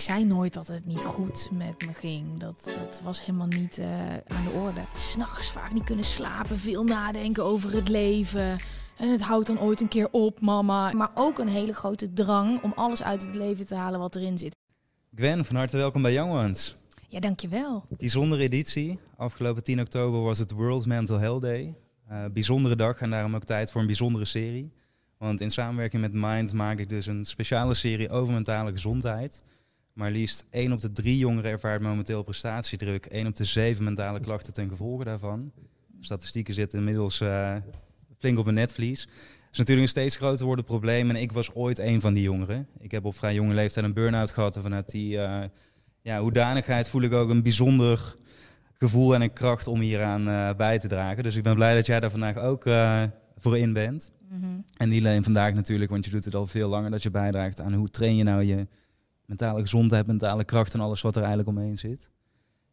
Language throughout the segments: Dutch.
ik zei nooit dat het niet goed met me ging. Dat, dat was helemaal niet eh, aan de orde. S'nachts vaak niet kunnen slapen, veel nadenken over het leven. En het houdt dan ooit een keer op, mama. Maar ook een hele grote drang om alles uit het leven te halen wat erin zit. Gwen, van harte welkom bij Young Ones. Ja, dankjewel. Bijzondere editie. Afgelopen 10 oktober was het World Mental Health Day. Uh, bijzondere dag en daarom ook tijd voor een bijzondere serie. Want in samenwerking met Mind maak ik dus een speciale serie over mentale gezondheid. Maar liefst 1 op de 3 jongeren ervaart momenteel prestatiedruk. 1 op de 7 mentale klachten ten gevolge daarvan. Statistieken zitten inmiddels uh, flink op een netvlies. Het is natuurlijk een steeds groter wordend probleem. En ik was ooit een van die jongeren. Ik heb op vrij jonge leeftijd een burn-out gehad. En vanuit die uh, ja, hoedanigheid voel ik ook een bijzonder gevoel en een kracht om hieraan uh, bij te dragen. Dus ik ben blij dat jij daar vandaag ook voor in bent. Mm -hmm. En niet alleen vandaag natuurlijk, want je doet het al veel langer dat je bijdraagt aan hoe train je nou je mentale gezondheid, mentale kracht en alles wat er eigenlijk omheen zit.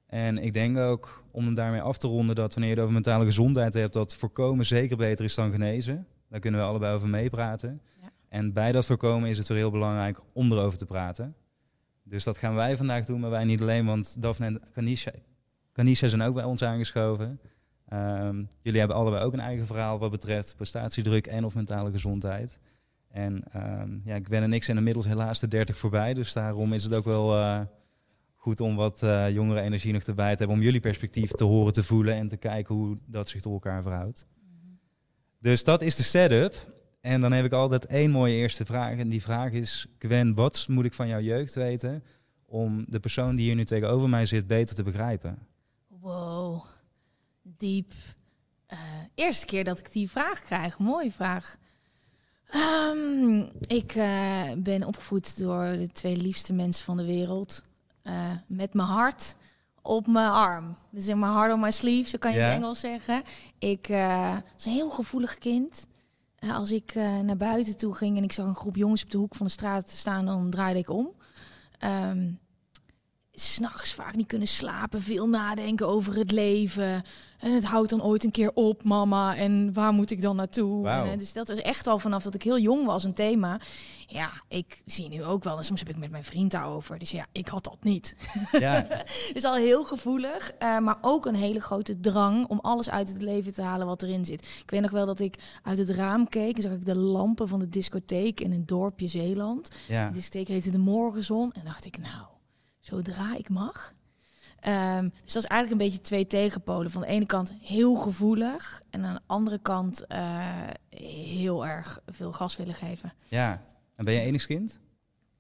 En ik denk ook, om hem daarmee af te ronden, dat wanneer je het over mentale gezondheid hebt, dat voorkomen zeker beter is dan genezen. Daar kunnen we allebei over meepraten. Ja. En bij dat voorkomen is het weer heel belangrijk om erover te praten. Dus dat gaan wij vandaag doen, maar wij niet alleen, want Daphne en Kanisha, Kanisha zijn ook bij ons aangeschoven. Um, jullie hebben allebei ook een eigen verhaal wat betreft prestatiedruk en of mentale gezondheid. En um, ja, Gwen en ik zijn inmiddels helaas de 30 voorbij. Dus daarom is het ook wel uh, goed om wat uh, jongere energie nog erbij te hebben. Om jullie perspectief te horen, te voelen en te kijken hoe dat zich tot elkaar verhoudt. Dus dat is de setup. En dan heb ik altijd één mooie eerste vraag. En die vraag is, Gwen, wat moet ik van jouw jeugd weten om de persoon die hier nu tegenover mij zit beter te begrijpen? Wow, diep. Uh, eerste keer dat ik die vraag krijg. Mooie vraag. Um, ik uh, ben opgevoed door de twee liefste mensen van de wereld. Uh, met mijn hart op mijn arm. Dus in mijn hart on my sleeve, zo kan je in Engels zeggen. Ik uh, was een heel gevoelig kind. als ik naar buiten toe ging en ik zag een groep jongens op de hoek van de straat staan, dan draaide ik om. Um, s'nachts vaak niet kunnen slapen, veel nadenken over het leven. En het houdt dan ooit een keer op, mama. En waar moet ik dan naartoe? Wow. En, dus dat is echt al vanaf dat ik heel jong was een thema. Ja, ik zie nu ook wel, en soms heb ik met mijn vriend daarover. Dus ja, ik had dat niet. Ja. dus al heel gevoelig, uh, maar ook een hele grote drang om alles uit het leven te halen wat erin zit. Ik weet nog wel dat ik uit het raam keek en zag ik de lampen van de discotheek in een dorpje Zeeland. Ja. Die discotheek heette de Morgenzon. En dacht ik, nou, zodra ik mag. Um, dus dat is eigenlijk een beetje twee tegenpolen. Van de ene kant heel gevoelig en aan de andere kant uh, heel erg veel gas willen geven. Ja, en ben je enigskind?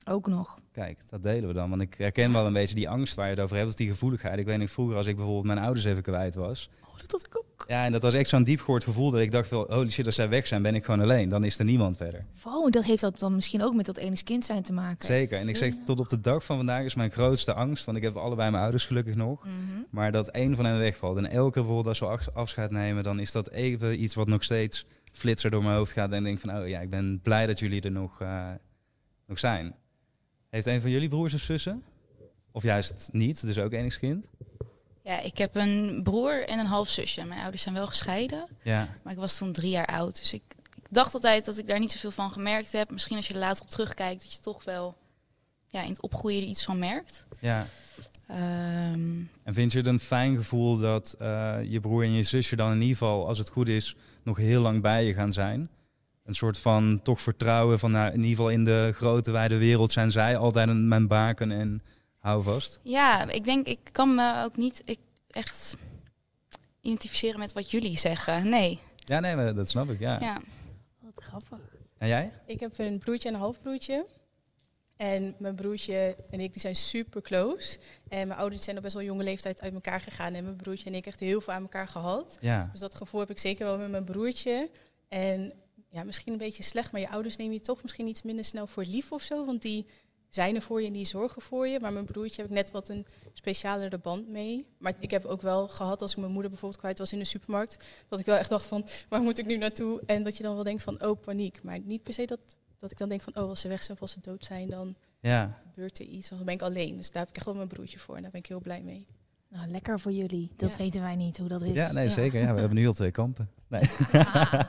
Ook nog. Kijk, dat delen we dan. Want ik herken wel een beetje die angst waar je het over hebt, dat die gevoeligheid. Ik weet niet, vroeger als ik bijvoorbeeld mijn ouders even kwijt was. Oh, dat had ik ook. Ja, en dat was echt zo'n diepgehoord gevoel dat ik dacht, wel, holy shit, als zij weg zijn, ben ik gewoon alleen. Dan is er niemand verder. Wow, dat heeft dat dan misschien ook met dat enigskind zijn te maken. Zeker. En ik zeg, tot op de dag van vandaag is mijn grootste angst, want ik heb allebei mijn ouders gelukkig nog. Mm -hmm. Maar dat één van hen wegvalt. En elke keer bijvoorbeeld als we afscheid nemen, dan is dat even iets wat nog steeds flitser door mijn hoofd gaat. En ik denk van, oh ja, ik ben blij dat jullie er nog, uh, nog zijn. Heeft een van jullie broers of zussen? Of juist niet, dus ook enigskind? Ja, ik heb een broer en een half zusje. Mijn ouders zijn wel gescheiden. Ja. Maar ik was toen drie jaar oud. Dus ik, ik, dacht altijd dat ik daar niet zoveel van gemerkt heb. Misschien als je er later op terugkijkt, dat je toch wel ja, in het opgroeien er iets van merkt. Ja. Um, en vind je het een fijn gevoel dat uh, je broer en je zusje dan in ieder geval, als het goed is, nog heel lang bij je gaan zijn? Een soort van toch vertrouwen van, nou, in ieder geval in de grote wijde wereld zijn zij altijd een, mijn baken en hou vast. Ja, ik denk, ik kan me ook niet ik, echt identificeren met wat jullie zeggen. Nee. Ja, nee, dat snap ik, ja. ja. Wat grappig. En jij? Ik heb een broertje en een halfbroertje. En mijn broertje en ik die zijn super close. En mijn ouders zijn op best wel jonge leeftijd uit elkaar gegaan. En mijn broertje en ik echt heel veel aan elkaar gehad. Ja. Dus dat gevoel heb ik zeker wel met mijn broertje. En ja, misschien een beetje slecht, maar je ouders neem je toch misschien iets minder snel voor lief of zo. Want die zijn er voor je en die zorgen voor je. Maar mijn broertje heb ik net wat een specialere band mee. Maar ik heb ook wel gehad als ik mijn moeder bijvoorbeeld kwijt was in de supermarkt. Dat ik wel echt dacht van, waar moet ik nu naartoe? En dat je dan wel denkt van, oh paniek. Maar niet per se dat, dat ik dan denk van, oh als ze weg zijn of als ze dood zijn, dan Ja. gebeurt er iets. Dan ben ik alleen. Dus daar heb ik echt wel mijn broertje voor en daar ben ik heel blij mee. Nou, lekker voor jullie. Dat Ja. weten wij niet hoe dat is. Ja, nee, zeker. Ja, we hebben nu al twee kampen. Nee.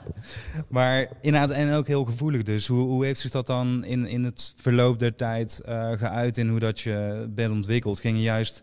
Maar inderdaad, en ook heel gevoelig dus. Hoe, hoe heeft zich dat dan in, in het verloop der tijd eh, geuit in hoe dat je bent ontwikkeld? Ging je juist,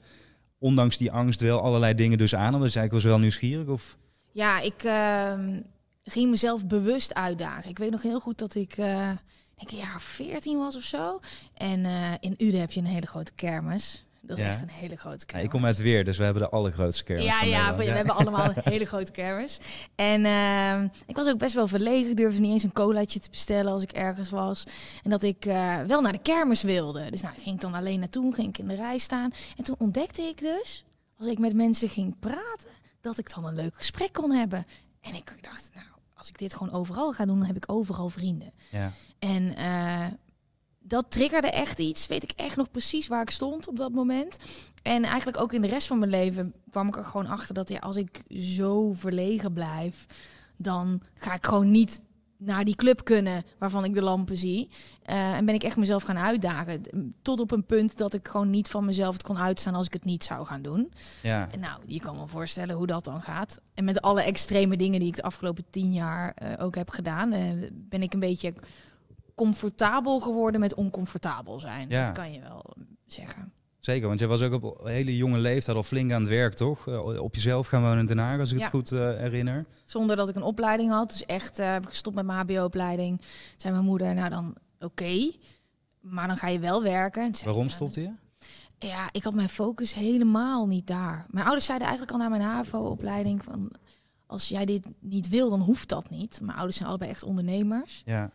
ondanks die angst, wel allerlei dingen dus aan? Omdat je eigenlijk was wel nieuwsgierig? Of? Ja, ik ehm, ging mezelf bewust uitdagen. Ik weet nog heel goed dat ik, eh denk een jaar of 14 was of zo. En eh, in Uden heb je een hele grote kermis. Dat is Ja. echt een hele grote Ja, kermis. ik kom uit Weer, dus we hebben de allergrootste kermis Ja, ja, we, hebben allemaal een hele grote kermis. En ehm, ik was ook best wel verlegen. Ik durfde niet eens een colaatje te bestellen als ik ergens was. En dat ik eh, wel naar de kermis wilde. Dus nou, ik ging dan alleen naartoe, ging ik in de rij staan. En toen ontdekte ik dus, als ik met mensen ging praten, dat ik dan een leuk gesprek kon hebben. En ik dacht, nou, als ik dit gewoon overal ga doen, dan heb ik overal vrienden. Ja. En eh, dat triggerde echt iets. Weet ik echt nog precies waar ik stond op dat moment. En eigenlijk ook in de rest van mijn leven kwam ik er gewoon achter dat ja, als ik zo verlegen blijf, dan ga ik gewoon niet naar die club kunnen waarvan ik de lampen zie. Eh, en ben ik echt mezelf gaan uitdagen. Tot op een punt dat ik gewoon niet van mezelf het kon uitstaan als ik het niet zou gaan doen. ja. En nou, je kan me voorstellen hoe dat dan gaat. En met alle extreme dingen die ik de afgelopen tien jaar eh, ook heb gedaan, eh, ben ik een beetje comfortabel geworden met oncomfortabel zijn. Ja. Dat kan je wel zeggen. Zeker, want je was ook op een hele jonge leeftijd al flink aan het werk, toch? Eh, op jezelf gaan wonen in Den Haag, als ik Ja. het goed eh, herinner. Zonder dat ik een opleiding had. Dus echt eh, heb ik gestopt met mijn HBO-opleiding. Zei mijn moeder, nou dan oké. Maar dan ga je wel werken. Zei Waarom stopte je? Ja, ik had mijn focus helemaal niet daar. Mijn ouders zeiden eigenlijk al na mijn HAVO-opleiding van... als jij dit niet wil, dan hoeft dat niet. Mijn ouders zijn allebei echt ondernemers. Ja,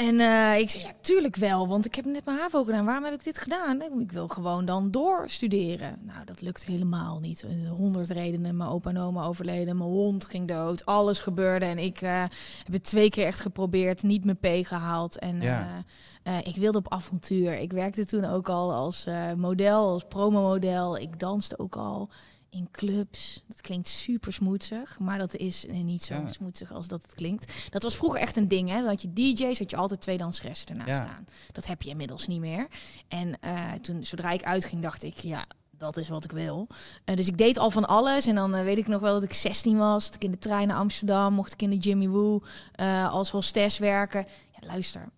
En eh, ik zei, ja, tuurlijk wel, want ik heb net mijn HAVO gedaan. Waarom heb ik dit gedaan? Ik wil gewoon dan doorstuderen. Nou, dat lukt helemaal niet. Eh, Honderd redenen, mijn opa en oma overleden, mijn hond ging dood, alles gebeurde. En ik eh, heb het twee keer echt geprobeerd, niet mijn P gehaald. En Ja. ik wilde op avontuur. Ik werkte toen ook al als model, als promomodel. Ik danste ook al in clubs. Dat klinkt super smoetsig, maar dat is eh, niet zo Ja. smoetsig als dat het klinkt. Dat was vroeger echt een ding, hè? Dan had je DJ's, had je altijd twee danseressen ernaast Ja. staan. Dat heb je inmiddels niet meer. En eh, toen, zodra ik uitging, dacht ik, ja, dat is wat ik wil. Eh, dus ik deed al van alles. En dan weet ik nog wel dat ik 16 was. Dat ik in de trein naar Amsterdam, mocht ik in de Jimmy Woo als hostess werken. Ja, luister.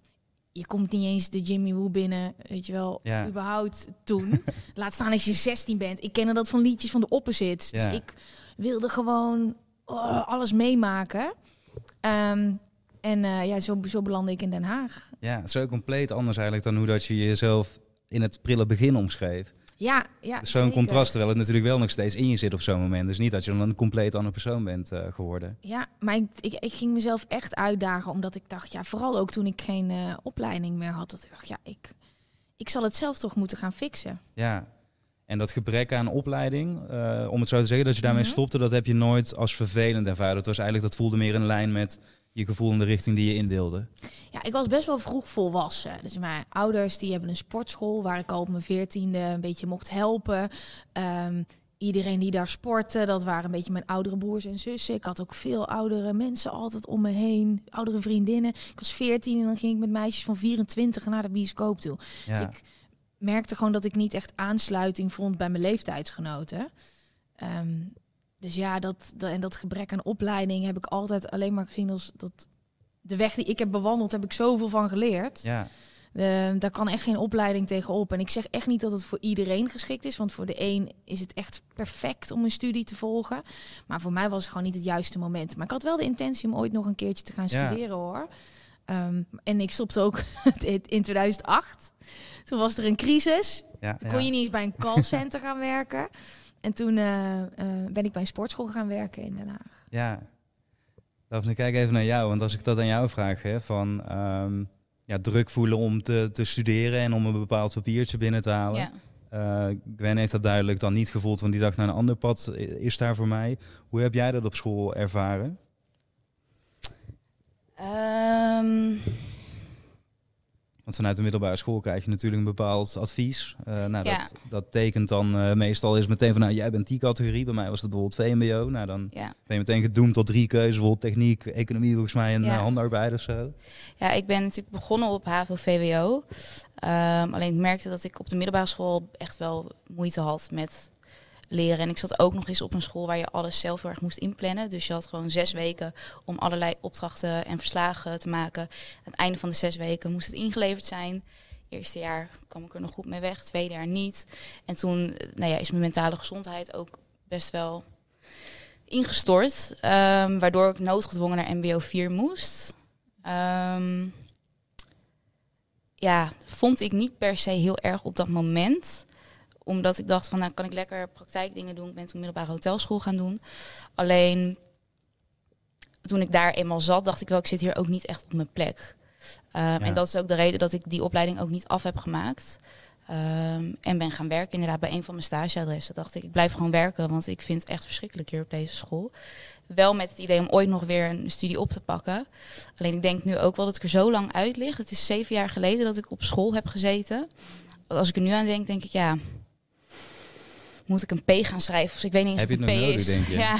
Je komt niet eens de Jimmy Woo binnen, weet je wel, Ja. überhaupt toen. Laat staan als je 16 bent. Ik kende dat van liedjes van de opposites. Ja. Dus ik wilde gewoon oh, alles meemaken. Ehm, en eh, ja, zo, zo belandde ik in Den Haag. ja, het is ook compleet anders eigenlijk dan hoe dat je jezelf in het prille begin omschreef. Ja, ja. Zo'n contrast, terwijl het natuurlijk wel nog steeds in je zit op zo'n moment. Dus niet dat je dan een compleet andere persoon bent eh, geworden. Ja, maar ik, ik, ik ging mezelf echt uitdagen, omdat ik dacht, ja, vooral ook toen ik geen eh, opleiding meer had, dat ik dacht, ja, ik, ik zal het zelf toch moeten gaan fixen. Ja. En dat gebrek aan opleiding, eh, om het zo te zeggen, dat je daarmee Mhm. stopte, dat heb je nooit als vervelend ervaren. Dat was eigenlijk, dat voelde meer in lijn met je gevoel en de richting die je indeelde. Ja, ik was best wel vroeg volwassen. Dus mijn ouders die hebben een sportschool waar ik al op mijn veertiende een beetje mocht helpen. Ehm, iedereen die daar sportte, dat waren een beetje mijn oudere broers en zussen. Ik had ook veel oudere mensen altijd om me heen, oudere vriendinnen. Ik was veertien en dan ging ik met meisjes van 24 naar de bioscoop toe. Ja. Dus ik merkte gewoon dat ik niet echt aansluiting vond bij mijn leeftijdsgenoten. Ehm, dus ja, dat, dat, en dat gebrek aan opleiding heb ik altijd alleen maar gezien als dat. De weg die ik heb bewandeld, heb ik zoveel van geleerd. ja. Eh, daar kan echt geen opleiding tegenop. En ik zeg echt niet dat het voor iedereen geschikt is. Want voor de een is het echt perfect om een studie te volgen. Maar voor mij was het gewoon niet het juiste moment. Maar ik had wel de intentie om ooit nog een keertje te gaan Ja. studeren hoor. Ehm, en ik stopte ook in 2008. Toen was er een crisis. ja, Toen kon je niet eens bij een callcenter gaan werken. En toen eh, eh, ben ik bij een sportschool gaan werken in Den Haag. Ja. Daphne, kijk even naar jou. Want als ik dat aan jou vraag, hè, van ehm, ja, druk voelen om te, te studeren en om een bepaald papiertje binnen te halen. Ja. Eh, Gwen heeft dat duidelijk dan niet gevoeld, want die dacht, nou, een ander pad is daar voor mij. Hoe heb jij dat op school ervaren? Ehm, Want vanuit de middelbare school krijg je natuurlijk een bepaald advies. Eh, nou, Ja. dat, dat tekent dan eh, meestal is meteen van, nou, jij bent die categorie. Bij mij was het bijvoorbeeld VMBO. Nou, dan ja. ben je meteen gedoemd tot drie keuzes. Bijvoorbeeld techniek, economie volgens mij en Ja. eh, handarbeid of zo. ja, ik ben natuurlijk begonnen op HAVO-VWO. Ehm, alleen ik merkte dat ik op de middelbare school echt wel moeite had met leren. En ik zat ook nog eens op een school waar je alles zelf heel erg moest inplannen. Dus je had gewoon zes weken om allerlei opdrachten en verslagen te maken. Aan het einde van de zes weken moest het ingeleverd zijn. Eerste jaar kwam ik er nog goed mee weg, tweede jaar niet. En toen eh, nou ja, is mijn mentale gezondheid ook best wel ingestort. ehm, waardoor ik noodgedwongen naar MBO 4 moest. Ehm, ja, vond ik niet per se heel erg op dat moment. Omdat ik dacht van, nou kan ik lekker praktijkdingen doen. Ik ben toen middelbare hotelschool gaan doen. Alleen, toen ik daar eenmaal zat, dacht ik wel, ik zit hier ook niet echt op mijn plek. Ehm, Ja. En dat is ook de reden dat ik die opleiding ook niet af heb gemaakt. Ehm, en ben gaan werken inderdaad bij een van mijn stageadressen. Dacht ik, ik blijf gewoon werken, want ik vind het echt verschrikkelijk hier op deze school. Wel met het idee om ooit nog weer een studie op te pakken. Alleen ik denk nu ook wel dat ik er zo lang uit lig. Het is zeven jaar geleden dat ik op school heb gezeten. Als ik er nu aan denk, denk ik ja, moet ik een P gaan schrijven? Of ik weet niet eens Heb wat je een het P nodig, is. denk je? Ja,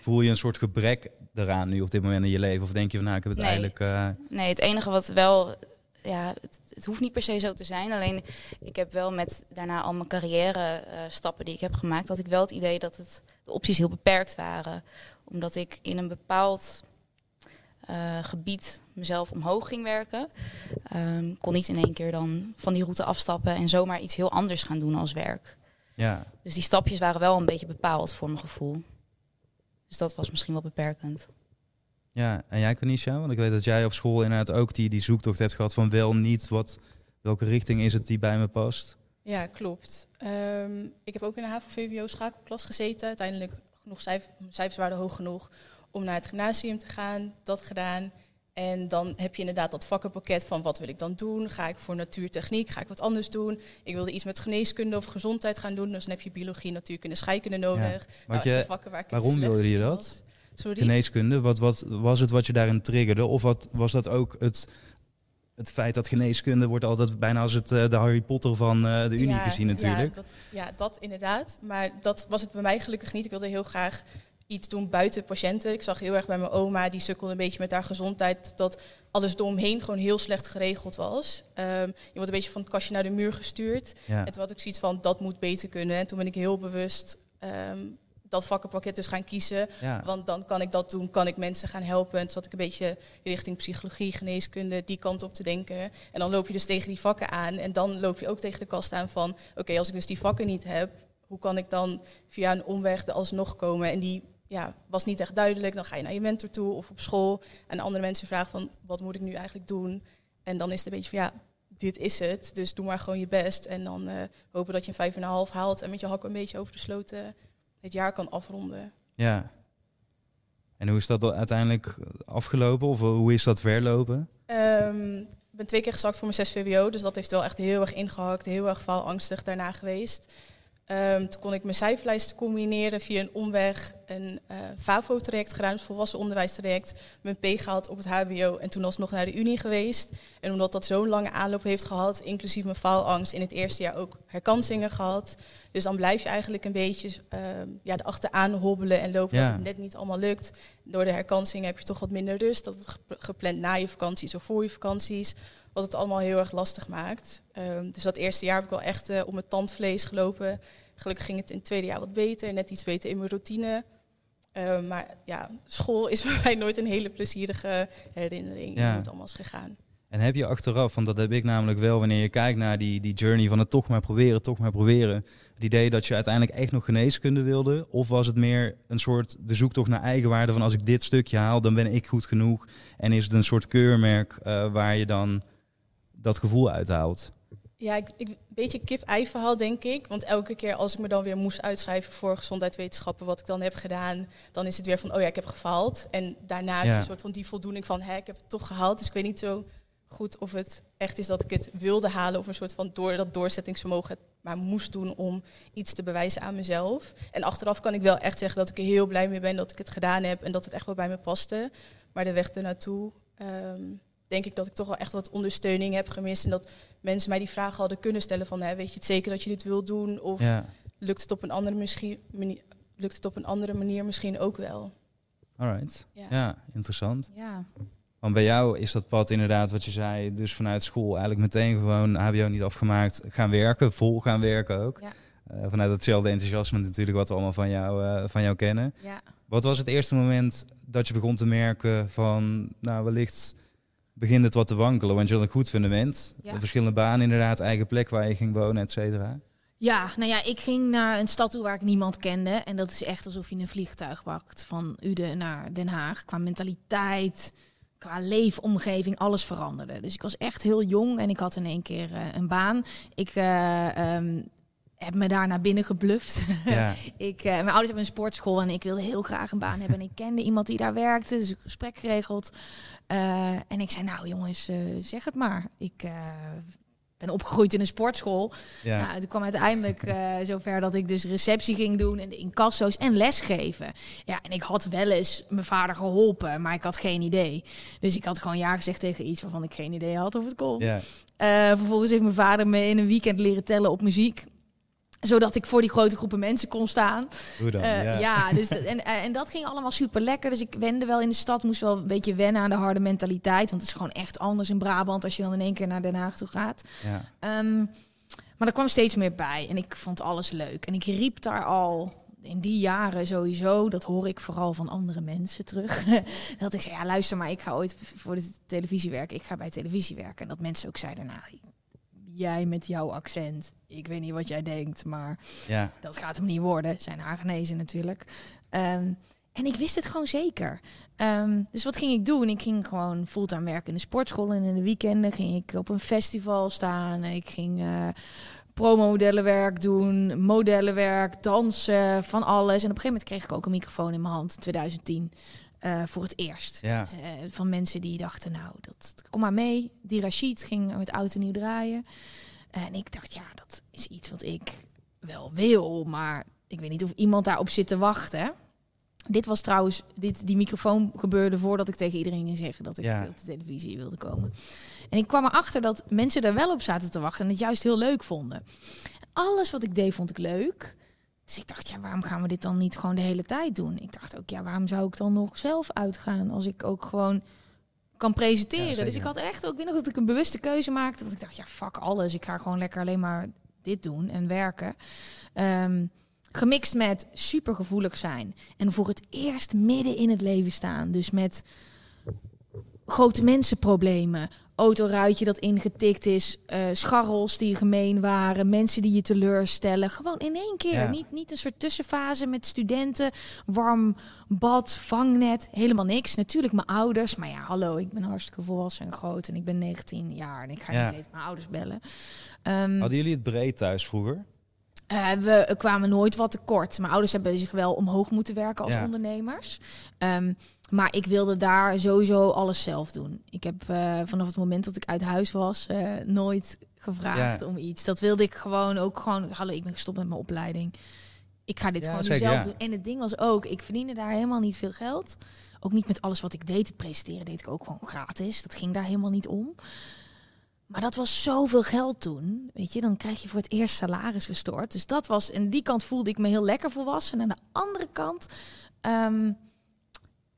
Voel je een soort gebrek eraan nu op dit moment in je leven? Of denk je van nou, ik heb het Nee. eigenlijk... eh, Nee, het enige wat wel, ja, het, het hoeft niet per se zo te zijn. Alleen ik heb wel met daarna al mijn carrière eh, stappen die ik heb gemaakt, dat ik wel het idee dat het, de opties heel beperkt waren. Omdat ik in een bepaald eh, gebied mezelf omhoog ging werken. Ehm, kon niet in één keer dan van die route afstappen en zomaar iets heel anders gaan doen als werk. Ja, Dus die stapjes waren wel een beetje bepaald voor mijn gevoel. Dus dat was misschien wel beperkend. Ja, en jij Kanisha, want ik weet dat jij op school inderdaad ook die, die zoektocht hebt gehad van wel niet, wat, welke richting is het die bij me past? Ja, klopt. Ehm, ik heb ook in de HAVO-VWO schakelklas gezeten. Uiteindelijk genoeg cijf- mijn cijfers waren hoog genoeg om naar het gymnasium te gaan. Dat gedaan. En dan heb je inderdaad dat vakkenpakket van wat wil ik dan doen? Ga ik voor natuurtechniek? Ga ik wat anders doen? Ik wilde iets met geneeskunde of gezondheid gaan doen. Dus dan heb je biologie, natuurkunde, scheikunde nodig. Nou, de je, vakken waar ik het waarom wilde je dat? Sorry? geneeskunde, wat, wat was het wat je daarin triggerde? Of wat, was dat ook het, het feit dat geneeskunde wordt altijd bijna als het, eh, de Harry Potter van eh, de Unie Ja, gezien natuurlijk? Ja dat, ja, dat inderdaad. Maar dat was het bij mij gelukkig niet. Ik wilde heel graag iets doen buiten patiënten. Ik zag heel erg bij mijn oma, die sukkelde een beetje met haar gezondheid, dat alles eromheen gewoon heel slecht geregeld was. Ehm, je wordt een beetje van het kastje naar de muur gestuurd. Ja. En toen had ik zoiets van, dat moet beter kunnen. En toen ben ik heel bewust ehm, dat vakkenpakket dus gaan kiezen. Ja. Want dan kan ik dat doen, kan ik mensen gaan helpen. En toen zat ik een beetje richting psychologie, geneeskunde, die kant op te denken. En dan loop je dus tegen die vakken aan. En dan loop je ook tegen de kast aan van... oké, als ik dus die vakken niet heb... hoe kan ik dan via een omweg er alsnog komen? En die ja, was niet echt duidelijk. Dan ga je naar je mentor toe of op school. En andere mensen vragen van, wat moet ik nu eigenlijk doen? En dan is het een beetje van, ja, dit is het. Dus doe maar gewoon je best. En dan eh, hopen dat je een vijf en een half haalt... en met je hakken een beetje over de het jaar kan afronden. ja. En hoe is dat uiteindelijk afgelopen? Of hoe is dat verlopen? Ehm, ik ben twee keer gezakt voor mijn 6 VWO, dus dat heeft wel echt heel erg ingehakt, heel erg faalangstig daarna geweest. Ehm, toen kon ik mijn cijferlijst combineren via een omweg, een eh FAVO-traject dus volwassen onderwijstraject, mijn P gehaald op het HBO en toen alsnog naar de Unie geweest. En omdat dat zo'n lange aanloop heeft gehad, inclusief mijn faalangst, in het eerste jaar ook herkansingen gehad. Dus dan blijf je eigenlijk een beetje ehm ja, erachteraan hobbelen en lopen Ja. dat het net niet allemaal lukt. Door de herkansingen heb je toch wat minder rust. Dat wordt gep- gepland na je vakanties of voor je vakanties. Wat het allemaal heel erg lastig maakt. Ehm, dus dat eerste jaar heb ik wel echt eh, op mijn tandvlees gelopen. Gelukkig ging het in het tweede jaar wat beter. Net iets beter in mijn routine. Ehm, maar ja, school is bij mij nooit een hele plezierige herinnering. Ja. Hoe het allemaal is gegaan. En heb je achteraf, want dat heb ik namelijk wel wanneer je kijkt naar die, die journey van het toch maar proberen, toch maar proberen. Het idee dat je uiteindelijk echt nog geneeskunde wilde? Of was het meer een soort de zoektocht naar eigenwaarde van als ik dit stukje haal, dan ben ik goed genoeg? En is het een soort keurmerk eh, waar je dan dat gevoel uithaalt? Ja, ik, ik, een beetje kip-ei verhaal denk ik. Want elke keer als ik me dan weer moest uitschrijven voor gezondheidswetenschappen, wat ik dan heb gedaan, dan is het weer van, oh ja, ik heb gefaald. En daarna heb Ja. je een soort van die voldoening van, hè, ik heb het toch gehaald. Dus ik weet niet zo goed of het echt is dat ik het wilde halen of een soort van door dat doorzettingsvermogen het maar moest doen om iets te bewijzen aan mezelf. En achteraf kan ik wel echt zeggen dat ik er heel blij mee ben dat ik het gedaan heb en dat het echt wel bij me paste. Maar de weg ernaartoe ehm denk ik dat ik toch wel echt wat ondersteuning heb gemist en dat mensen mij die vragen hadden kunnen stellen van, hè, weet je het zeker dat je dit wil doen? Of Ja, lukt, het op een andere misschien, manier, lukt het op een andere manier misschien ook wel? alright. Ja. Ja, interessant. Ja. Want bij jou is dat pad inderdaad wat je zei, dus vanuit school eigenlijk meteen gewoon HBO niet afgemaakt, gaan werken, vol gaan werken ook. Ja. Eh, vanuit hetzelfde enthousiasme natuurlijk wat we allemaal van jou, eh, van jou kennen. Ja. Wat was het eerste moment dat je begon te merken van, nou wellicht begint het wat te wankelen, want je had een goed fundament. Ja. Verschillende banen inderdaad, eigen plek waar je ging wonen, et cetera. Ja, nou ja, ik ging naar een stad toe waar ik niemand kende. En dat is echt alsof je een vliegtuig pakt van Uden naar Den Haag. Qua mentaliteit, qua leefomgeving, alles veranderde. Dus ik was echt heel jong en ik had in één keer eh, een baan. Ik eh, ehm, heb me daar naar binnen gebluft. Ja, ik, eh, mijn ouders hebben een sportschool en ik wilde heel graag een baan hebben. En ik kende iemand die daar werkte, dus ik gesprek geregeld. Eh, en ik zei, nou jongens, eh, zeg het maar. Ik ben opgegroeid in een sportschool. ja. Nou, het kwam uiteindelijk zover dat ik dus receptie ging doen en de incasso's en lesgeven. Ja, en ik had wel eens mijn vader geholpen, maar ik had geen idee. Dus ik had gewoon ja gezegd tegen iets waarvan ik geen idee had of het kon. ja. Vervolgens heeft mijn vader me in een weekend leren tellen op muziek zodat ik voor die grote groepen mensen kon staan. Hoe dan? Eh, ja. ja. dus dat, en, en dat ging allemaal super lekker. Dus ik wende wel in de stad, moest wel een beetje wennen aan de harde mentaliteit. Want het is gewoon echt anders in Brabant als je dan in één keer naar Den Haag toe gaat. Ja. Ehm, maar er kwam steeds meer bij en ik vond alles leuk. En ik riep daar al in die jaren sowieso, dat hoor ik vooral van andere mensen terug. dat ik zei, ja luister maar, ik ga ooit voor de televisie werken. Ik ga bij televisie werken. En dat mensen ook zeiden, nou, jij met jouw accent. Ik weet niet wat jij denkt, maar ja. dat gaat hem niet worden. Zijn Hagenezen natuurlijk. Ehm, en ik wist het gewoon zeker. Ehm, dus wat ging ik doen? Ik ging gewoon fulltime werken in de sportschool. En in de weekenden ging ik op een festival staan. Ik ging eh promomodellenwerk doen, modellenwerk, dansen, van alles. En op een gegeven moment kreeg ik ook een microfoon in mijn hand, in 2010. Eh, voor het eerst. Ja. Dus, eh, van mensen die dachten, nou, dat, kom maar mee. Die Rashid ging met oud en nieuw draaien. En ik dacht, ja, dat is iets wat ik wel wil, maar ik weet niet of iemand daarop zit te wachten. Dit was trouwens, dit, die microfoon gebeurde voordat ik tegen iedereen ging zeggen dat ik Ja. op de televisie wilde komen. En ik kwam erachter dat mensen er wel op zaten te wachten en het juist heel leuk vonden. Alles wat ik deed vond ik leuk. Dus ik dacht, ja, waarom gaan we dit dan niet gewoon de hele tijd doen? Ik dacht ook, ja, waarom zou ik dan nog zelf uitgaan als ik ook gewoon kan presenteren? dus ik had echt ook, ik weet nog dat ik een bewuste keuze maakte. Dat ik dacht, ja, fuck alles. Ik ga gewoon lekker alleen maar dit doen en werken. Ehm, gemixt met supergevoelig zijn. En voor het eerst midden in het leven staan. Dus met grote mensenproblemen. Autoruitje dat ingetikt is. eh, scharrels die gemeen waren. Mensen die je teleurstellen. Gewoon in één keer. Ja. Niet, niet een soort tussenfase met studenten. Warm bad, vangnet. Helemaal niks. Natuurlijk mijn ouders. Maar ja, hallo. Ik ben hartstikke volwassen en groot. En ik ben 19 jaar. En ik ga Ja. niet eens mijn ouders bellen. Ehm, Hadden jullie het breed thuis vroeger? eh, we kwamen nooit wat tekort. Mijn ouders hebben zich wel omhoog moeten werken als Ja. ondernemers. Ehm, maar ik wilde daar sowieso alles zelf doen. Ik heb eh, vanaf het moment dat ik uit huis was eh, nooit gevraagd Ja. om iets. Dat wilde ik gewoon ook gewoon. Hallo, ik ben gestopt met mijn opleiding. Ik ga dit Ja, gewoon zeker, zelf ja. doen. En het ding was ook, ik verdiende daar helemaal niet veel geld. Ook niet met alles wat ik deed. Het presenteren deed ik ook gewoon gratis. Dat ging daar helemaal niet om. Maar dat was zoveel geld toen. Weet je, dan krijg je voor het eerst salaris gestort. Dus dat was, en die kant voelde ik me heel lekker volwassen. En aan de andere kant ehm,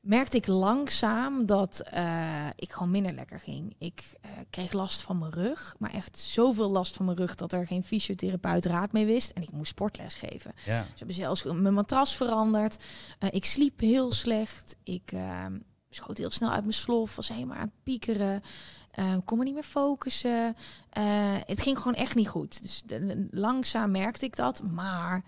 merkte ik langzaam dat eh, ik gewoon minder lekker ging. Ik eh, kreeg last van mijn rug, maar echt zoveel last van mijn rug dat er geen fysiotherapeut raad mee wist. En ik moest sportles geven. Ja. Ze hebben zelfs mijn matras veranderd. Eh, ik sliep heel slecht. Ik ehm, schoot heel snel uit mijn slof. Was helemaal aan het piekeren. Kon me niet meer focussen. Het ging gewoon echt niet goed. Dus de- langzaam merkte ik dat. Maar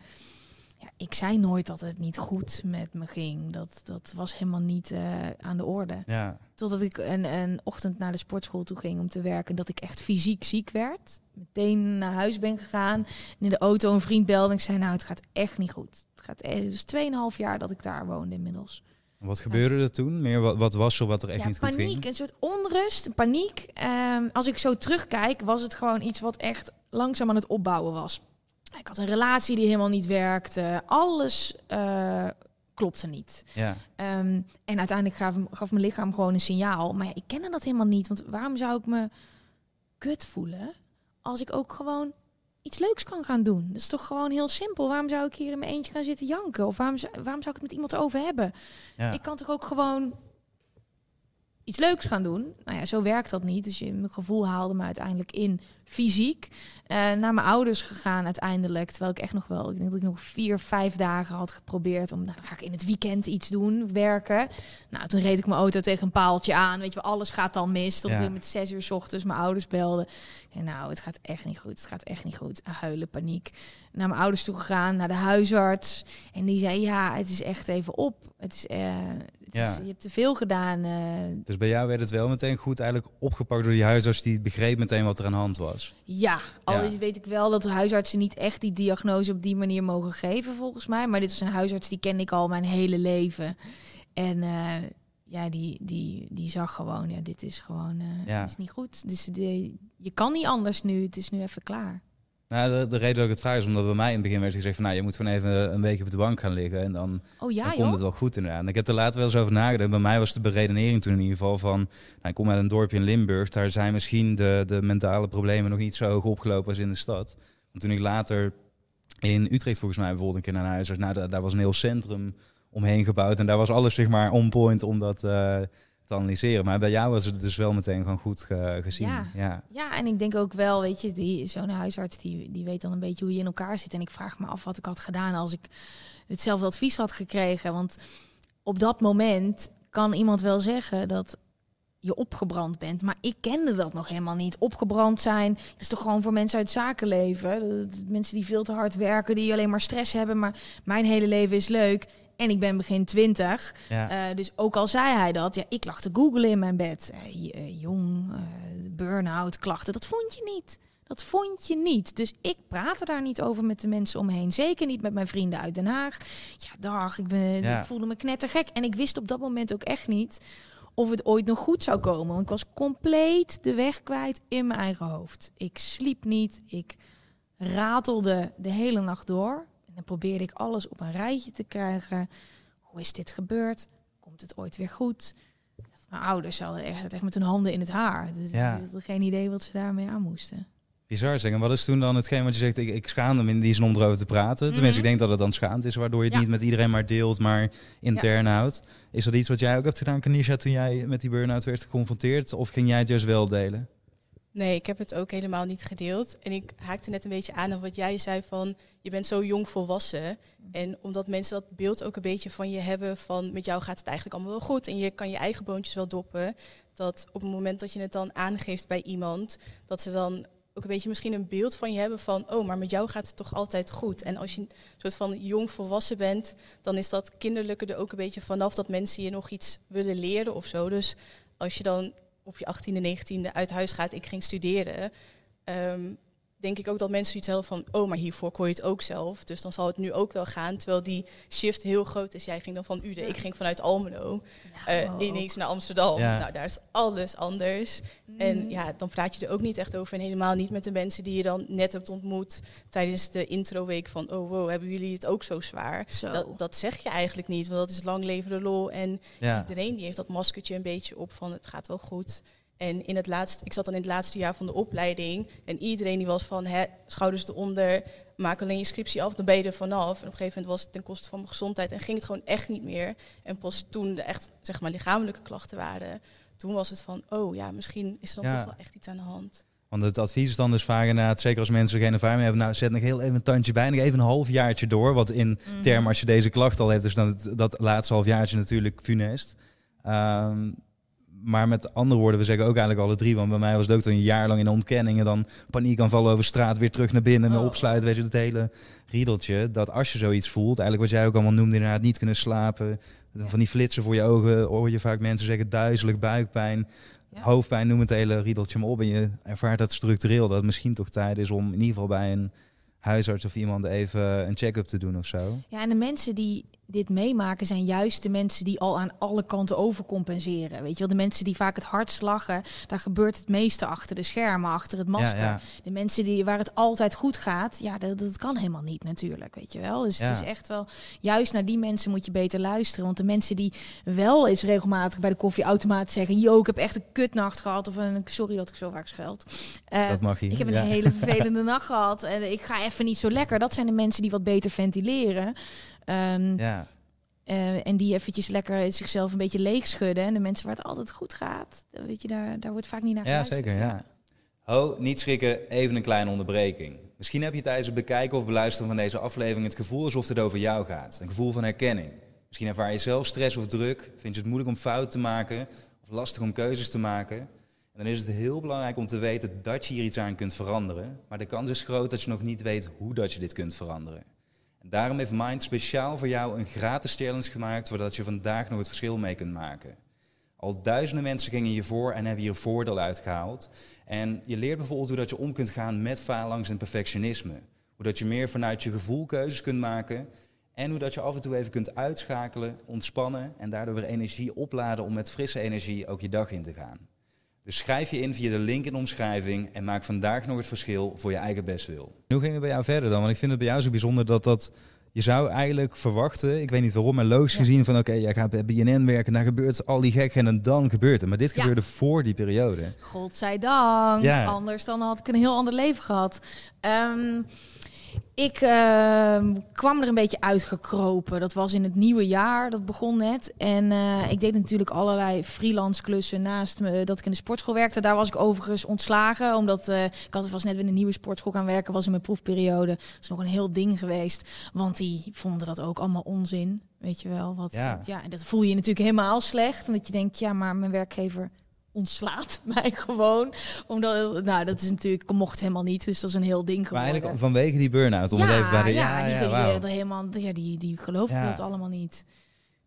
ja, ik zei nooit dat het niet goed met me ging. Dat, dat was helemaal niet eh, aan de orde. Ja. Totdat ik een, een ochtend naar de sportschool toe ging om te werken. Dat ik echt fysiek ziek werd. Meteen naar huis ben gegaan. En in de auto een vriend belde. En ik zei, nou, het gaat echt niet goed. Het gaat dus 2,5 jaar dat ik daar woonde inmiddels. Wat gebeurde er toen? Meer wat, wat was er wat er echt ja, niet goed paniek, ging? een soort onrust, paniek. Ehm, als ik zo terugkijk, was het gewoon iets wat echt langzaam aan het opbouwen was. Ik had een relatie die helemaal niet werkte. Alles eh, klopte niet. Ja. Ehm, en uiteindelijk gaf, gaf mijn lichaam gewoon een signaal. Maar ja, ik kende dat helemaal niet. Want waarom zou ik me kut voelen als ik ook gewoon iets leuks kan gaan doen? Dat is toch gewoon heel simpel. Waarom zou ik hier in mijn eentje gaan zitten janken? Of waarom, zou- waarom zou ik het met iemand over hebben? Ja. Ik kan toch ook gewoon iets leuks gaan doen. Nou ja, zo werkt dat niet. Dus je, mijn gevoel haalde me uiteindelijk in fysiek. Uh, naar mijn ouders gegaan uiteindelijk. Terwijl ik echt nog wel, ik denk dat ik nog vier, vijf dagen had geprobeerd om, nou, dan ga ik in het weekend iets doen, werken. Nou, toen reed ik mijn auto tegen een paaltje aan. Weet je alles gaat dan mis. Dat ja. ik weer met zes uur s ochtends mijn ouders belden. En nou, het gaat echt niet goed. Het gaat echt niet goed. Huilen, paniek. Naar mijn ouders toe gegaan, naar de huisarts. En die zei, ja, het is echt even op. Het is, uh, het ja. is je hebt te veel gedaan. Uh. Dus bij jou werd het wel meteen goed eigenlijk opgepakt door die huisarts die begreep meteen wat er aan de hand was. Ja, al ja. weet ik wel dat de huisartsen niet echt die diagnose op die manier mogen geven volgens mij. Maar dit is een huisarts die ken ik al mijn hele leven. En uh, ja, die, die, die zag gewoon, ja, dit is gewoon uh, ja. is niet goed. Dus de, je kan niet anders nu, het is nu even klaar. Nou, de, de reden dat ik het vraag is omdat bij mij in het begin werd gezegd van... nou, je moet gewoon even een week op de bank gaan liggen en dan, oh, ja, dan komt het wel goed inderdaad. En ik heb er later wel eens over nagedacht. Bij mij was de beredenering toen in ieder geval van... Nou, ik kom uit een dorpje in Limburg, daar zijn misschien de, de mentale problemen nog niet zo hoog opgelopen als in de stad. Want toen ik later in Utrecht volgens mij bijvoorbeeld een keer naar huis was... nou, daar, daar was een heel centrum omheen gebouwd en daar was alles zeg maar on point om dat... Uh, te analyseren. Maar bij jou was het dus wel meteen gewoon goed ge gezien. Ja. ja. Ja. en ik denk ook wel, weet je, die, zo'n huisarts die, die weet dan een beetje hoe je in elkaar zit. En ik vraag me af wat ik had gedaan als ik hetzelfde advies had gekregen. Want op dat moment kan iemand wel zeggen dat je opgebrand bent. Maar ik kende dat nog helemaal niet. Opgebrand zijn, dat is toch gewoon voor mensen uit zakenleven. Mensen die veel te hard werken, die alleen maar stress hebben. Maar mijn hele leven is leuk. En ik ben begin twintig. Ja. Uh, dus ook al zei hij dat, ja, ik lag te googlen in mijn bed. Uh, jong, uh, burn-out, klachten, dat vond je niet. Dat vond je niet. Dus ik praatte daar niet over met de mensen omheen. Zeker niet met mijn vrienden uit Den Haag. Ja, dag, ik, ben, ja. ik voelde me knettergek. En ik wist op dat moment ook echt niet of het ooit nog goed zou komen. Want ik was compleet de weg kwijt in mijn eigen hoofd. Ik sliep niet. Ik ratelde de hele nacht door. En dan probeerde ik alles op een rijtje te krijgen. Hoe is dit gebeurd? Komt het ooit weer goed? Mijn ouders hadden echt, echt met hun handen in het haar. Dus ja. geen idee wat ze daarmee aan moesten. Bizar zeggen. Wat is toen dan hetgeen wat je zegt, ik, ik schaamde me in die zin om erover te praten. Tenminste, mm -hmm. ik denk dat het dan schaamd is, waardoor je het ja. niet met iedereen maar deelt, maar intern ja. houdt. Is dat iets wat jij ook hebt gedaan, Kanisha, toen jij met die burn-out werd geconfronteerd? Of ging jij het juist wel delen? Nee, ik heb het ook helemaal niet gedeeld. En ik haakte net een beetje aan op wat jij zei van je bent zo jong volwassen. En omdat mensen dat beeld ook een beetje van je hebben van met jou gaat het eigenlijk allemaal wel goed en je kan je eigen boontjes wel doppen. Dat op het moment dat je het dan aangeeft bij iemand, dat ze dan ook een beetje misschien een beeld van je hebben van, oh, maar met jou gaat het toch altijd goed. En als je een soort van jong volwassen bent, dan is dat kinderlijke er ook een beetje vanaf dat mensen je nog iets willen leren of zo. Dus als je dan op je 18e, 19e uit huis gaat, ik ging studeren, um, denk ik ook dat mensen iets hebben van, oh, maar hiervoor kon je het ook zelf. Dus dan zal het nu ook wel gaan. Terwijl die shift heel groot is. Jij ging dan van Ude, ja. ik ging vanuit Almelo ja, uh, ineens naar Amsterdam. Ja. Nou, daar is alles anders. Mm. En ja, dan praat je er ook niet echt over. En helemaal niet met de mensen die je dan net hebt ontmoet tijdens de introweek van, oh wow, hebben jullie het ook zo zwaar? Zo. Dat, dat zeg je eigenlijk niet, want dat is lang leven de lol. En iedereen die heeft dat maskertje een beetje op van, het gaat wel goed. En in het laatste, ik zat dan in het laatste jaar van de opleiding. En iedereen die was van hè, schouders eronder, maak alleen je scriptie af, dan ben je er vanaf. En op een gegeven moment was het ten koste van mijn gezondheid en ging het gewoon echt niet meer. En pas toen de echt zeg maar lichamelijke klachten waren, toen was het van, oh ja, misschien is er dan ja. toch wel echt iets aan de hand. Want het advies is dan dus vaak inderdaad, zeker als mensen geen ervaring hebben, nou zet nog heel even een tandje bij, nog even een halfjaartje door. Wat in mm. termen, als je deze klacht al hebt, is dan het, dat laatste halfjaartje natuurlijk funest. Um, maar met andere woorden, we zeggen ook eigenlijk alle drie, want bij mij was het ook een jaar lang in ontkenningen, dan paniek aanvallen over straat, weer terug naar binnen, oh. opsluiten, weet je, het hele riedeltje. Dat als je zoiets voelt, eigenlijk wat jij ook allemaal noemde, inderdaad niet kunnen slapen, van die flitsen voor je ogen, hoor je vaak mensen zeggen duizelig, buikpijn, ja. hoofdpijn, noem het hele riedeltje maar op. En je ervaart dat structureel, dat het misschien toch tijd is om in ieder geval bij een huisarts of iemand even een check-up te doen of zo. Ja, en de mensen die dit meemaken zijn juist de mensen die al aan alle kanten overcompenseren. Weet je wel, de mensen die vaak het hardst lachen, daar gebeurt het meeste achter de schermen, achter het masker. Ja, ja. De mensen die waar het altijd goed gaat, ja, dat, dat kan helemaal niet natuurlijk, weet je wel. Dus ja. het is echt wel, juist naar die mensen moet je beter luisteren. Want de mensen die wel eens regelmatig bij de koffieautomaat zeggen, yo, ik heb echt een kutnacht gehad, of een, sorry dat ik zo vaak scheld. Uh, dat mag je. Ik heb een hele vervelende nacht gehad en ik ga even niet zo lekker. Dat zijn de mensen die wat beter ventileren. Um, ja. eh, en die eventjes lekker zichzelf een beetje leeg schudden. En de mensen waar het altijd goed gaat, dan weet je, daar, daar wordt vaak niet naar Ja, geluisterd. zeker. Ja. Ho, niet schrikken, even een kleine onderbreking. Misschien heb je tijdens het bekijken of beluisteren van deze aflevering het gevoel alsof het over jou gaat. Een gevoel van herkenning. Misschien ervaar je zelf stress of druk, vind je het moeilijk om fouten te maken of lastig om keuzes te maken. En dan is het heel belangrijk om te weten dat je hier iets aan kunt veranderen. Maar de kans is groot dat je nog niet weet hoe dat je dit kunt veranderen. Daarom heeft Mind speciaal voor jou een gratis challenge gemaakt, zodat je vandaag nog het verschil mee kunt maken. Al duizenden mensen gingen hiervoor en hebben hier voordeel uitgehaald. En je leert bijvoorbeeld hoe dat je om kunt gaan met faalangst en perfectionisme. Hoe dat je meer vanuit je gevoel keuzes kunt maken. En hoe dat je af en toe even kunt uitschakelen, ontspannen en daardoor weer energie opladen om met frisse energie ook je dag in te gaan. Dus schrijf je in via de link in de omschrijving en maak vandaag nog het verschil voor je eigen bestwil. Hoe ging het bij jou verder dan? Want ik vind het bij jou zo bijzonder dat dat... Je zou eigenlijk verwachten, ik weet niet waarom, maar logisch Ja. gezien van oké, jij gaat bij BNN werken, daar gebeurt al die gek en dan gebeurt het. Maar dit Ja. gebeurde voor die periode. Godzijdank. Ja. Anders dan had ik een heel ander leven gehad. Ehm, ik ehm, kwam er een beetje uitgekropen. Dat was in het nieuwe jaar. Dat begon net. En eh, ik deed natuurlijk allerlei freelance klussen naast me dat ik in de sportschool werkte. Daar was ik overigens ontslagen. Omdat eh, ik had was net weer in een nieuwe sportschool gaan werken. Was in mijn proefperiode. Dat is nog een heel ding geweest. Want die vonden dat ook allemaal onzin. Weet je wel. Wat, Ja. ja, en dat voel je natuurlijk helemaal slecht. Omdat je denkt, ja, maar mijn werkgever ontslaat mij gewoon. Omdat, nou, dat is natuurlijk, mocht helemaal niet. Dus dat is een heel ding Maar geworden. eigenlijk vanwege die burn-out, bij de... ja, die, die, wauw. die- helemaal, ja, die, die geloofde Ja. dat allemaal niet.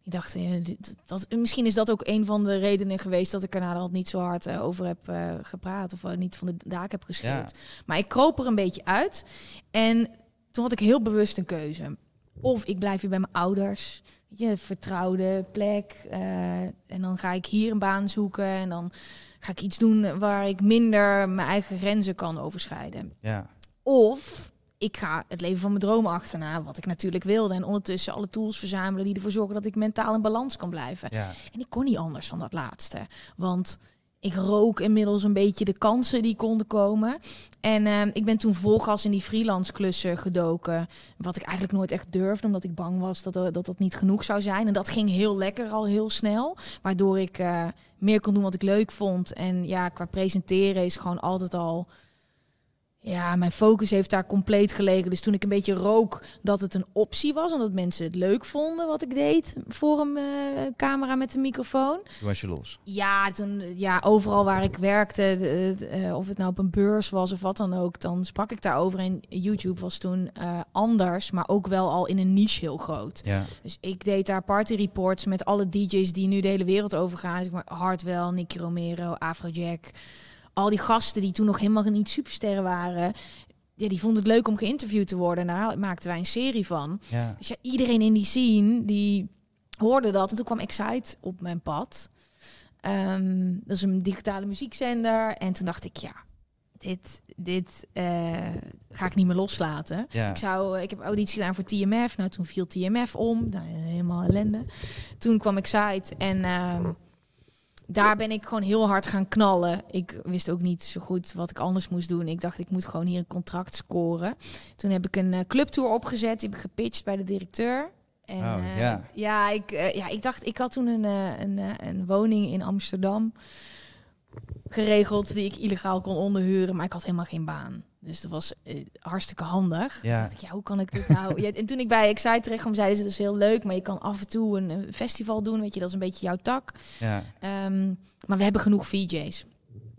Die dachten, eh, dit- dat, misschien is dat ook een van de redenen geweest dat ik er naderhand niet zo hard eh, over heb eh, gepraat of eh, niet van de daak heb geschreeuwd. Maar ik kroop er een beetje uit en toen had ik heel bewust een keuze. Of ik blijf weer bij mijn ouders, je, vertrouwde plek. eh, en dan ga ik hier een baan zoeken en dan ga ik iets doen waar ik minder mijn eigen grenzen kan overschrijden. Ja. Of ik ga het leven van mijn dromen achterna, wat ik natuurlijk wilde. En ondertussen alle tools verzamelen die ervoor zorgen dat ik mentaal in balans kan blijven. Ja. En ik kon niet anders dan dat laatste. Want ik rook inmiddels een beetje de kansen die konden komen. En eh, ik ben toen vol gas in die freelance klussen gedoken. Wat ik eigenlijk nooit echt durfde, omdat ik bang was dat, er- dat dat niet genoeg zou zijn. En dat ging heel lekker al heel snel. Waardoor ik eh, meer kon doen wat ik leuk vond. En ja, qua presenteren is gewoon altijd al... Ja, mijn focus heeft daar compleet gelegen. Dus toen ik een beetje rook dat het een optie was... en dat mensen het leuk vonden wat ik deed... voor een eh, camera met een microfoon... Toen was je los. ja, toen, ja, overal waar ik werkte, de- de- eh, of het nou op een beurs was of wat dan ook, dan sprak ik daarover. En YouTube was toen eh, anders, maar ook wel al in een niche heel groot. Ja. Dus ik deed daar party reports met alle DJ's die nu de hele wereld overgaan. Zeg maar Hardwell, Nicky Romero, Afrojack. Al die gasten die toen nog helemaal niet supersterren waren. Ja, die vonden het leuk om geïnterviewd te worden. En daar maakten wij een serie van. Ja. Dus ja, iedereen in die scene die hoorde dat. En toen kwam Excite op mijn pad. Ehm, dat is een digitale muziekzender. En toen dacht ik, ja, dit, dit eh, ga ik niet meer loslaten. Ja. Ik, zou, ik heb auditie gedaan voor TMF. Nou, toen viel TMF om. Nou, helemaal ellende. Toen kwam Excite en... ehm, daar ben ik gewoon heel hard gaan knallen. Ik wist ook niet zo goed wat ik anders moest doen. Ik dacht, ik moet gewoon hier een contract scoren. Toen heb ik een eh, clubtour opgezet. Die heb ik gepitcht bij de directeur. En, Oh, eh, ja. ja, ik, eh, ja, ik dacht, ik had toen een, een, een woning in Amsterdam geregeld die ik illegaal kon onderhuren, maar ik had helemaal geen baan. Dus dat was eh, hartstikke handig. Toen Ja. dacht ik, ja, hoe kan ik dit nou? ja, en toen ik bij Excite terecht kwam, zeiden ze, dat is heel leuk, maar je kan af en toe een, een festival doen, weet je, dat is een beetje jouw tak. Ja. Ehm, maar we hebben genoeg VJ's.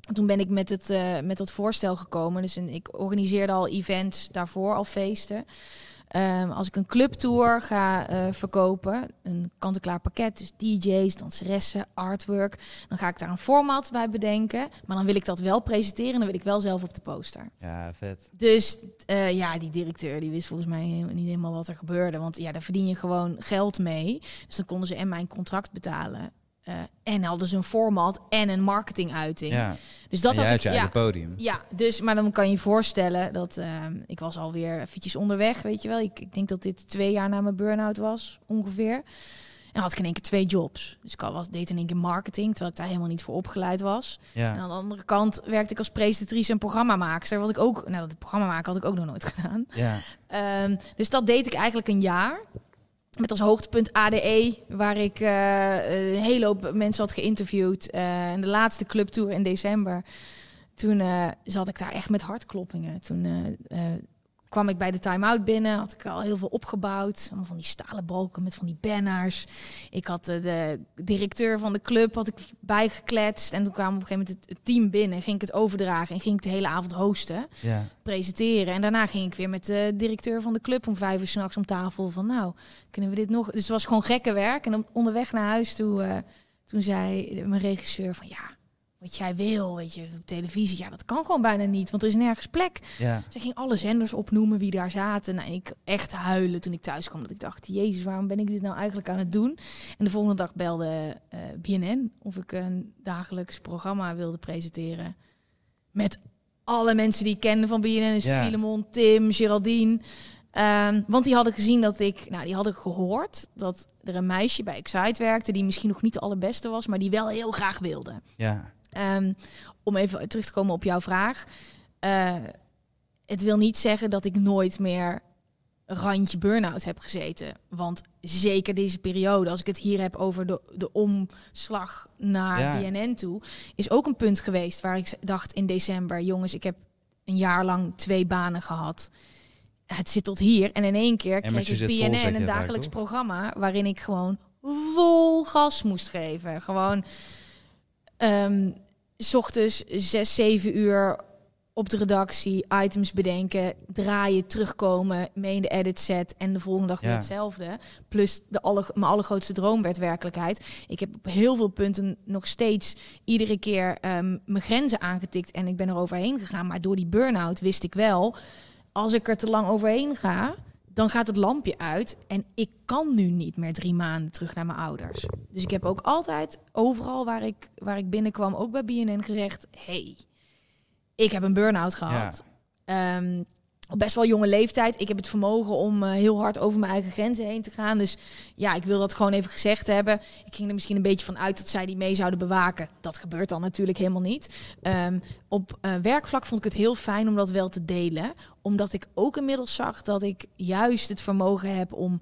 En Toen ben ik met, het, eh, met dat voorstel gekomen. Dus een, ik organiseerde al events daarvoor, al feesten. Ehm, als ik een clubtour ga eh, verkopen, een kant-en-klaar pakket, dus DJ's, danseressen, artwork, dan ga ik daar een format bij bedenken. Maar dan wil ik dat wel presenteren en dan wil ik wel zelf op de poster. Ja, vet. Dus eh, ja, die directeur die wist volgens mij niet helemaal wat er gebeurde. Want ja, daar verdien je gewoon geld mee. Dus dan konden ze en mijn contract betalen. Eh, en hadden ze een format en een marketinguiting. Ja. Dus dat en had ik. je Ja, podium. ja, dus maar dan kan je je voorstellen dat ehm, ik was alweer eventjes onderweg, weet je wel. Ik, ik denk dat dit twee jaar na mijn burn-out was, ongeveer. En had ik in één keer twee jobs. Dus ik was, deed in één keer marketing, terwijl ik daar helemaal niet voor opgeleid was. En Ja. aan de andere kant werkte ik als presentatrice en programmamaakster. Wat ik ook, nou, dat programma maken had ik ook nog nooit gedaan. Ja. Ehm, dus dat deed ik eigenlijk een jaar. Met als hoogtepunt ADE, waar ik eh, een hele hoop mensen had geïnterviewd. Uh, in de laatste clubtour in december. Toen uh, zat ik daar echt met hartkloppingen. Toen kwam ik bij de time-out binnen, had ik al heel veel opgebouwd. Allemaal van die stalen balken met van die banners. Ik had de, de directeur van de club had ik bijgekletst. En toen kwam op een gegeven moment het, team binnen. Ging ik het overdragen en ging ik de hele avond hosten. Ja. Presenteren. En daarna ging ik weer met de directeur van de club om vijf uur s'nachts om tafel. Van nou, kunnen we dit nog? Dus het was gewoon gekke werk. En onderweg naar huis toe, uh, toen zei mijn regisseur van ja wat jij wil, weet je, op televisie. Ja, dat kan gewoon bijna niet, want er is nergens plek. Ja. Ze ging alle zenders opnoemen wie daar zaten. Nou, ik echt huilen toen ik thuis kwam. Dat ik dacht, jezus, waarom ben ik dit nou eigenlijk aan het doen? En de volgende dag belde uh, BNN of ik een dagelijks programma wilde presenteren. Met alle mensen die ik kende van BNN. Dus ja. Filemon, Tim, Geraldine. Um, want die hadden gezien dat ik, nou, die hadden gehoord dat er een meisje bij Excite werkte die misschien nog niet de allerbeste was, maar die wel heel graag wilde. Ja. Um, om even terug te komen op jouw vraag. Uh, het wil niet zeggen dat ik nooit meer randje burn-out heb gezeten. Want zeker deze periode, als ik het hier heb over de, de omslag naar ja. BNN toe, is ook een punt geweest waar ik dacht in december, jongens, ik heb een jaar lang twee banen gehad. Het zit tot hier en in één keer kreeg ik BNN een dagelijks programma waarin ik gewoon vol gas moest geven. Gewoon um, s ochtends zes, zeven uur op de redactie, items bedenken, draaien, terugkomen, mee in de edit set en de volgende dag weer hetzelfde. Plus de alle, mijn allergrootste droom werd werkelijkheid. Ik heb op heel veel punten nog steeds iedere keer um, mijn grenzen aangetikt en ik ben er overheen gegaan. Maar door die burn-out wist ik wel, als ik er te lang overheen ga, dan gaat het lampje uit en ik kan nu niet meer drie maanden terug naar mijn ouders. Dus ik heb ook altijd overal waar ik, waar ik binnenkwam, ook bij BNN, gezegd: hey, ik heb een burn-out gehad. Ja. Ehm, best wel jonge leeftijd. Ik heb het vermogen om uh, heel hard over mijn eigen grenzen heen te gaan. Dus ja, ik wil dat gewoon even gezegd hebben. Ik ging er misschien een beetje van uit dat zij die mee zouden bewaken. Dat gebeurt dan natuurlijk helemaal niet. Um, op uh, werkvlak vond ik het heel fijn om dat wel te delen. Omdat ik ook inmiddels zag dat ik juist het vermogen heb om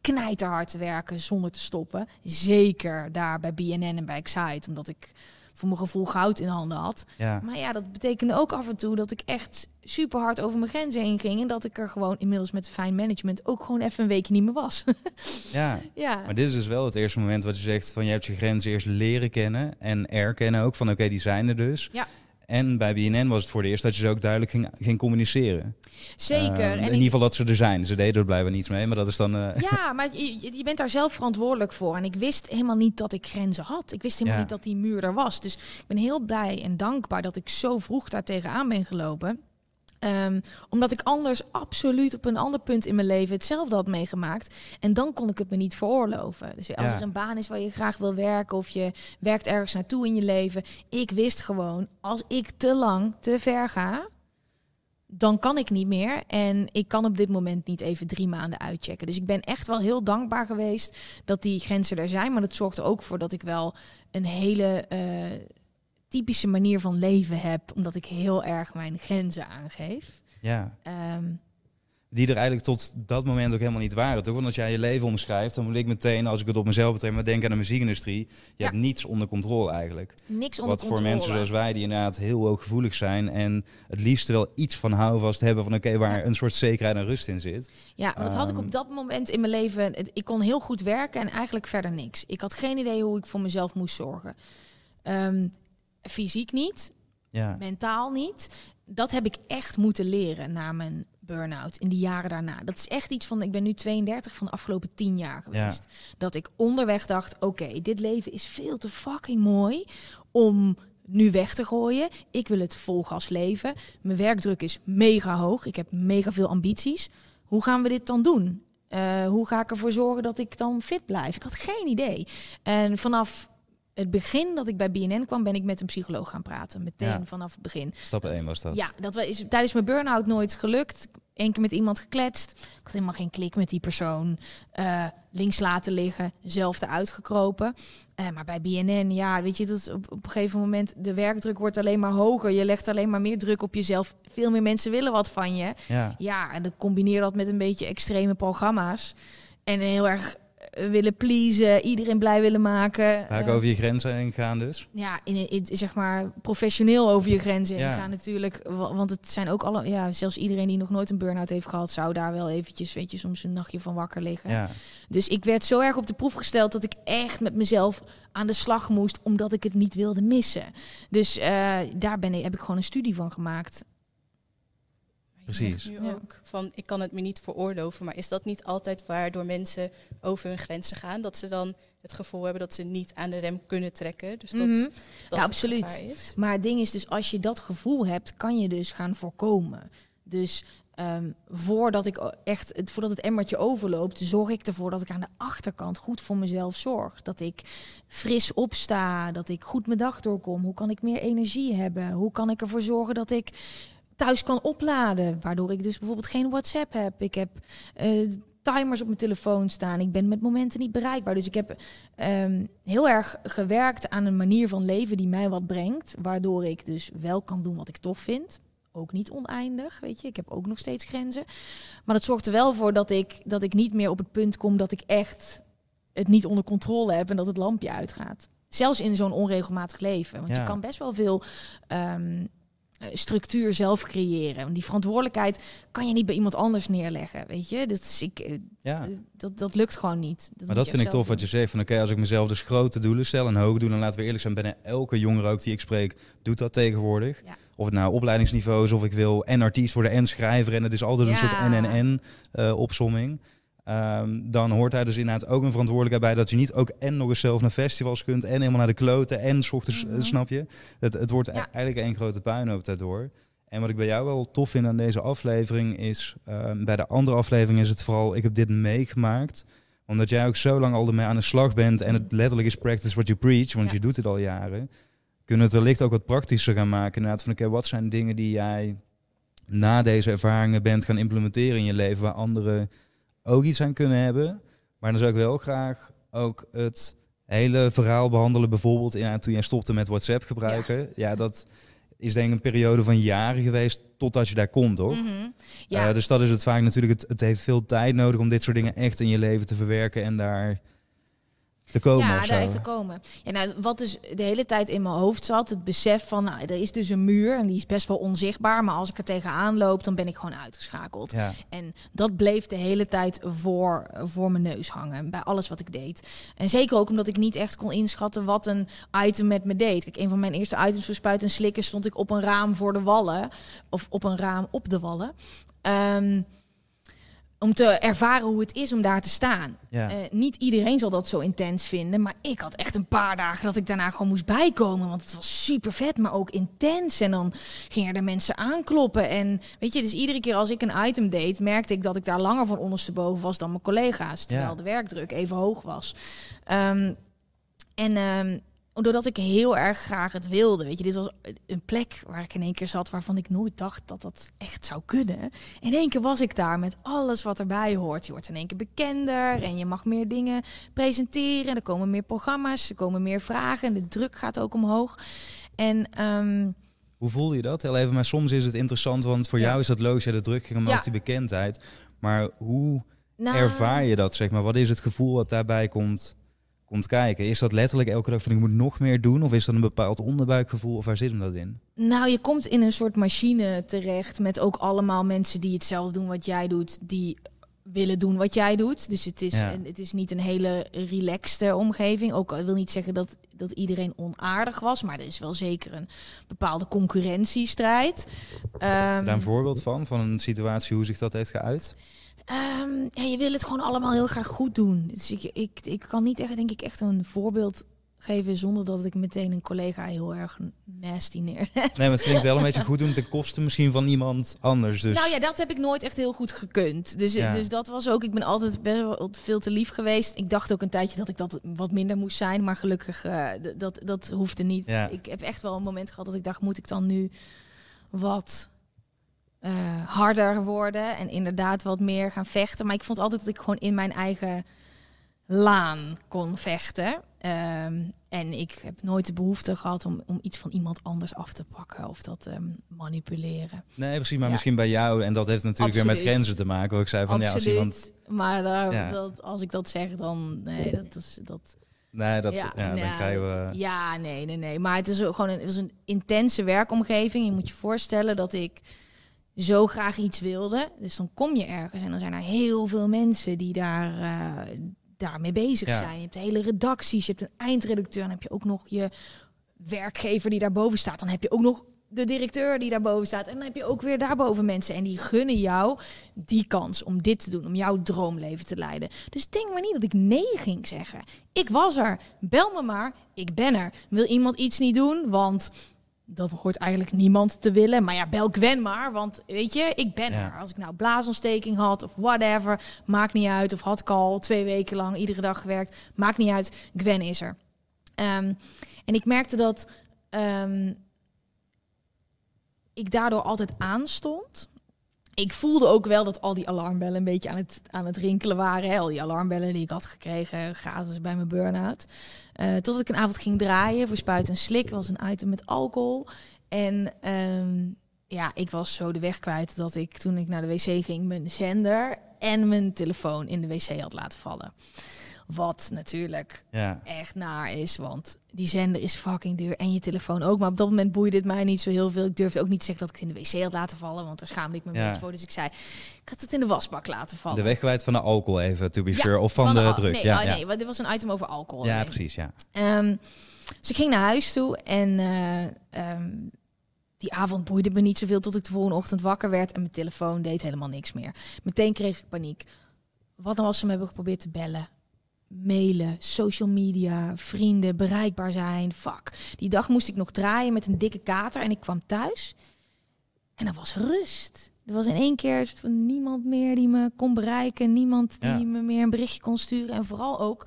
knijterhard te werken zonder te stoppen. Zeker daar bij BNN en bij Excite. Omdat ik voor mijn gevoel goud in handen had. Ja. Maar ja, dat betekende ook af en toe dat ik echt super hard over mijn grenzen heen ging. En dat ik er gewoon inmiddels met fijn management ook gewoon even een weekje niet meer was. ja. ja, maar dit is dus wel het eerste moment wat je zegt van je hebt je grenzen eerst leren kennen en erkennen ook van oké, die zijn er dus. Ja. En bij BNN was het voor het eerst dat je ze ook duidelijk ging, ging communiceren. Zeker. Uh, in ieder geval dat ze er zijn. Ze deden er blijven niets mee, maar dat is dan... Uh... Ja, maar je, je, bent daar zelf verantwoordelijk voor. En ik wist helemaal niet dat ik grenzen had. Ik wist helemaal Ja. niet dat die muur er was. Dus ik ben heel blij en dankbaar dat ik zo vroeg daar tegenaan ben gelopen. Ehm, omdat ik anders absoluut op een ander punt in mijn leven hetzelfde had meegemaakt. En dan kon ik het me niet veroorloven. Dus als Ja. er een baan is waar je graag wil werken of je werkt ergens naartoe in je leven. Ik wist gewoon, als ik te lang, te ver ga, dan kan ik niet meer. En ik kan op dit moment niet even drie maanden uitchecken. Dus ik ben echt wel heel dankbaar geweest dat die grenzen er zijn. Maar dat zorgt er ook voor dat ik wel een hele eh, typische manier van leven heb. Omdat ik heel erg mijn grenzen aangeef. Ja, Ehm, die er eigenlijk tot dat moment ook helemaal niet waren, toch? Want als jij je leven omschrijft, dan moet ik meteen, als ik het op mezelf betrek, maar denken aan de muziekindustrie. Je Ja. hebt niets onder controle eigenlijk. niks onder Wat voor controle. mensen zoals wij, die inderdaad heel hooggevoelig zijn en het liefst wel iets van houvast hebben van oké, waar Ja. een soort zekerheid en rust in zit. Ja, maar dat had ik Ehm. op dat moment in mijn leven. Ik kon heel goed werken en eigenlijk verder niks. Ik had geen idee hoe ik voor mezelf moest zorgen. Ehm, fysiek niet, Ja, mentaal niet. Dat heb ik echt moeten leren na mijn burn-out in die jaren daarna. Dat is echt iets van, ik ben nu 32 van de afgelopen 10 jaar geweest. Dat ik onderweg dacht, oké, dit leven is veel te fucking mooi om nu weg te gooien. Ik wil het vol gas leven. Mijn werkdruk is mega hoog. Ik heb mega veel ambities. Hoe gaan we dit dan doen? Eh, hoe ga ik ervoor zorgen dat ik dan fit blijf? Ik had geen idee. En vanaf het begin dat ik bij BNN kwam, ben ik met een psycholoog gaan praten. Meteen Ja. vanaf het begin. stap 1 was dat. Ja, dat is tijdens mijn burn-out nooit gelukt. Eén keer met iemand gekletst. Ik had helemaal geen klik met die persoon. Eh, links laten liggen, zelf eruit gekropen. Eh, maar bij BNN, ja, weet je, dat op, op een gegeven moment de werkdruk wordt alleen maar hoger. Je legt alleen maar meer druk op jezelf. Veel meer mensen willen wat van je. Ja. Ja, en dan combineer dat met een beetje extreme programma's. En heel erg willen pleasen, iedereen blij willen maken. Vaak Eh, over je grenzen heen gaan dus. ja, in, in, zeg maar professioneel over je grenzen heen Ja. gaan natuurlijk. wa- Want het zijn ook alle, ja, zelfs iedereen die nog nooit een burn-out heeft gehad, zou daar wel eventjes, weet je, soms een nachtje van wakker liggen. Ja. Dus ik werd zo erg op de proef gesteld dat ik echt met mezelf aan de slag moest, omdat ik het niet wilde missen. Dus eh, daar ben ik, heb ik gewoon een studie van gemaakt. Precies. nu Ja. ook van ik kan het me niet veroorloven, maar is dat niet altijd waardoor mensen over hun grenzen gaan? Dat ze dan het gevoel hebben dat ze niet aan de rem kunnen trekken. Dus dat, dat Ja, het absoluut. is. Maar het ding is dus, als je dat gevoel hebt, kan je dus gaan voorkomen. Dus ehm, voordat, ik echt, het- voordat het emmertje overloopt, zorg ik ervoor dat ik aan de achterkant goed voor mezelf zorg. Dat ik fris opsta, dat ik goed mijn dag doorkom. Hoe kan ik meer energie hebben? Hoe kan ik ervoor zorgen dat ik thuis kan opladen? Waardoor ik dus bijvoorbeeld geen WhatsApp heb. Ik heb eh, timers op mijn telefoon staan. Ik ben met momenten niet bereikbaar. Dus ik heb ehm, heel erg gewerkt aan een manier van leven die mij wat brengt. Waardoor ik dus wel kan doen wat ik tof vind. Ook niet oneindig, weet je. Ik heb ook nog steeds grenzen. Maar dat zorgt er wel voor dat ik, dat ik niet meer op het punt kom dat ik echt het niet onder controle heb en dat het lampje uitgaat. Zelfs in zo'n onregelmatig leven. Want Ja. je kan best wel veel ehm, eh, structuur zelf creëren. Want die verantwoordelijkheid kan je niet bij iemand anders neerleggen, weet je. Dat, is, ik, eh, ja. dat, dat lukt gewoon niet. Maar dat vind ik tof wat je zegt. Van oké, als ik mezelf dus grote doelen stel en hoog doe, dan laten we eerlijk zijn, bijna elke jongere ook die ik spreek, doet dat tegenwoordig. Ja. Of het nou opleidingsniveau is, of ik wil en artiest worden en schrijver. En het is altijd een soort eh, opsomming. Ehm, dan hoort daar dus inderdaad ook een verantwoordelijkheid bij dat je niet ook en nog eens zelf naar festivals kunt en helemaal naar de kloten en 's ochtends, eh, Mhm. snap je? Het, het wordt Ja. e- eigenlijk één grote puinhoop daardoor. En wat ik bij jou wel tof vind aan deze aflevering is, ehm, bij de andere aflevering is het vooral, ik heb dit meegemaakt omdat jij ook zo lang al ermee aan de slag bent en het letterlijk is practice what you preach, want Ja. je doet het al jaren. Kunnen we het wellicht ook wat praktischer gaan maken. Inderdaad van oké, wat zijn dingen die jij na deze ervaringen bent gaan implementeren in je leven waar anderen ook iets aan kunnen hebben. Maar dan zou ik wel graag ook het hele verhaal behandelen. Bijvoorbeeld in, toen jij stopte met WhatsApp gebruiken. Ja, dat is denk ik een periode van jaren geweest totdat je daar komt, toch? Mhm. Ja, Eh, dus dat is het vaak natuurlijk. Het, het heeft veel tijd nodig om dit soort dingen echt in je leven te verwerken en daar te komen ja, daar echt te komen. Ja, nou, wat dus de hele tijd in mijn hoofd zat, het besef van, nou, er is dus een muur en die is best wel onzichtbaar, maar als ik er tegenaan loop, dan ben ik gewoon uitgeschakeld. Ja, En dat bleef de hele tijd voor, voor mijn neus hangen, bij alles wat ik deed. En zeker ook omdat ik niet echt kon inschatten wat een item met me deed. Kijk, een van mijn eerste items voor spuiten en slikken stond ik op een raam voor de wallen, of op een raam op de wallen. Ehm, om te ervaren hoe het is om daar te staan. ja. Eh, niet iedereen zal dat zo intens vinden, maar ik had echt een paar dagen dat ik daarna gewoon moest bijkomen, want het was super vet, maar ook intens. En dan gingen er mensen aankloppen en weet je, dus iedere keer als ik een item deed, merkte ik dat ik daar langer van ondersteboven was dan mijn collega's, terwijl Ja. de werkdruk even hoog was. Ehm, en ehm, doordat ik heel erg graag het wilde, weet je, dit was een plek waar ik in één keer zat waarvan ik nooit dacht dat dat echt zou kunnen. In één keer was ik daar met alles wat erbij hoort. Je wordt in één keer bekender en je mag meer dingen presenteren. Er komen meer programma's, er komen meer vragen en de druk gaat ook omhoog. En ehm, Hoe voel je dat? Heel even, maar soms is het interessant, want voor Ja. jou is dat logisch, ja, de druk omhoog, Ja. die bekendheid. Maar hoe nou, ervaar je dat, zeg maar? Wat is het gevoel wat daarbij komt, komt kijken? Is dat letterlijk elke dag van ik moet nog meer doen? Of is dat een bepaald onderbuikgevoel? Of waar zit hem dat in? Nou, je komt in een soort machine terecht met ook allemaal mensen die hetzelfde doen wat jij doet, die willen doen wat jij doet. Dus het is, Ja. het is niet een hele relaxte omgeving. Ook al wil niet zeggen dat, dat iedereen onaardig was, maar er is wel zeker een bepaalde concurrentiestrijd. Ehm, daar een voorbeeld van? Van een situatie, hoe zich dat heeft geuit? Ehm, ja, je wil het gewoon allemaal heel graag goed doen. Dus ik, ik, ik kan niet echt, denk ik, echt een voorbeeld geven zonder dat ik meteen een collega heel erg nasty neerzet. Nee, maar het klinkt wel een beetje goed doen ten koste misschien van iemand anders. Dus Nou ja, dat heb ik nooit echt heel goed gekund. Dus, Ja. dus dat was ook, ik ben altijd best wel veel te lief geweest. Ik dacht ook een tijdje dat ik dat wat minder moest zijn, maar gelukkig, d- dat, dat hoefde niet. Ja. Ik heb echt wel een moment gehad dat ik dacht, moet ik dan nu wat eh, harder worden en inderdaad wat meer gaan vechten. Maar ik vond altijd dat ik gewoon in mijn eigen laan kon vechten. Ehm, en ik heb nooit de behoefte gehad om, om iets van iemand anders af te pakken of dat ehm, manipuleren. Nee, precies. Maar Ja. misschien bij jou, en dat heeft natuurlijk weer met grenzen te maken. Waar ik zei van ja, als iemand. Maar Ja. dat, als ik dat zeg, dan nee, dat is dat. Nee, dat, ja, dan nou, krijgen we. Ja, nee, nee, nee. Maar het is gewoon een, het was een intense werkomgeving. Je moet je voorstellen dat ik zo graag iets wilde. Dus dan kom je ergens en dan zijn er heel veel mensen die daar, eh, daarmee bezig Ja. zijn. Je hebt hele redacties, je hebt een eindredacteur. Dan heb je ook nog je werkgever die daarboven staat. Dan heb je ook nog de directeur die daarboven staat. En dan heb je ook weer daarboven mensen. En die gunnen jou die kans om dit te doen. Om jouw droomleven te leiden. Dus denk maar niet dat ik nee ging zeggen. Ik was er. Bel me maar. Ik ben er. Wil iemand iets niet doen? Want dat hoort eigenlijk niemand te willen. Maar ja, bel Gwen maar. Want weet je, ik ben Ja. er. Als ik nou blaasontsteking had of whatever. Maakt niet uit. Of had ik al twee weken lang iedere dag gewerkt. Maakt niet uit. Gwen is er. Ehm, en ik merkte dat ehm, ik daardoor altijd aanstond. Ik voelde ook wel dat al die alarmbellen een beetje aan het, aan het rinkelen waren. Al die alarmbellen die ik had gekregen gratis bij mijn burn-out. Eh, totdat ik een avond ging draaien voor Spuit en Slik. Was een item met alcohol. En ehm, ja, ik was zo de weg kwijt dat ik toen ik naar de wc ging... mijn zender en mijn telefoon in de wc had laten vallen. Wat natuurlijk Ja. echt naar is, want die zender is fucking duur en je telefoon ook. Maar op dat moment boeide het mij niet zo heel veel. Ik durfde ook niet zeggen dat ik het in de wc had laten vallen, want daar schaamde ik me Ja. voor. Dus ik zei, ik had het in de wasbak laten vallen. De weg kwijt van de alcohol even, to be Ja, sure. Of van, de al- druk. Nee, ja, oh, nee, want dit was een item over alcohol. ja, precies. Ja. Ehm, dus ik ging naar huis toe en eh, ehm, die avond boeide me niet zoveel tot ik de volgende ochtend wakker werd en mijn telefoon deed helemaal niks meer. Meteen kreeg ik paniek. Wat dan als ze me hebben geprobeerd te bellen? Mailen, social media, vrienden, bereikbaar zijn. Fuck. Die dag moest ik nog draaien met een dikke kater en ik kwam thuis en er was rust. Er was in één keer niemand meer die me kon bereiken, niemand die Ja. me meer een berichtje kon sturen en vooral ook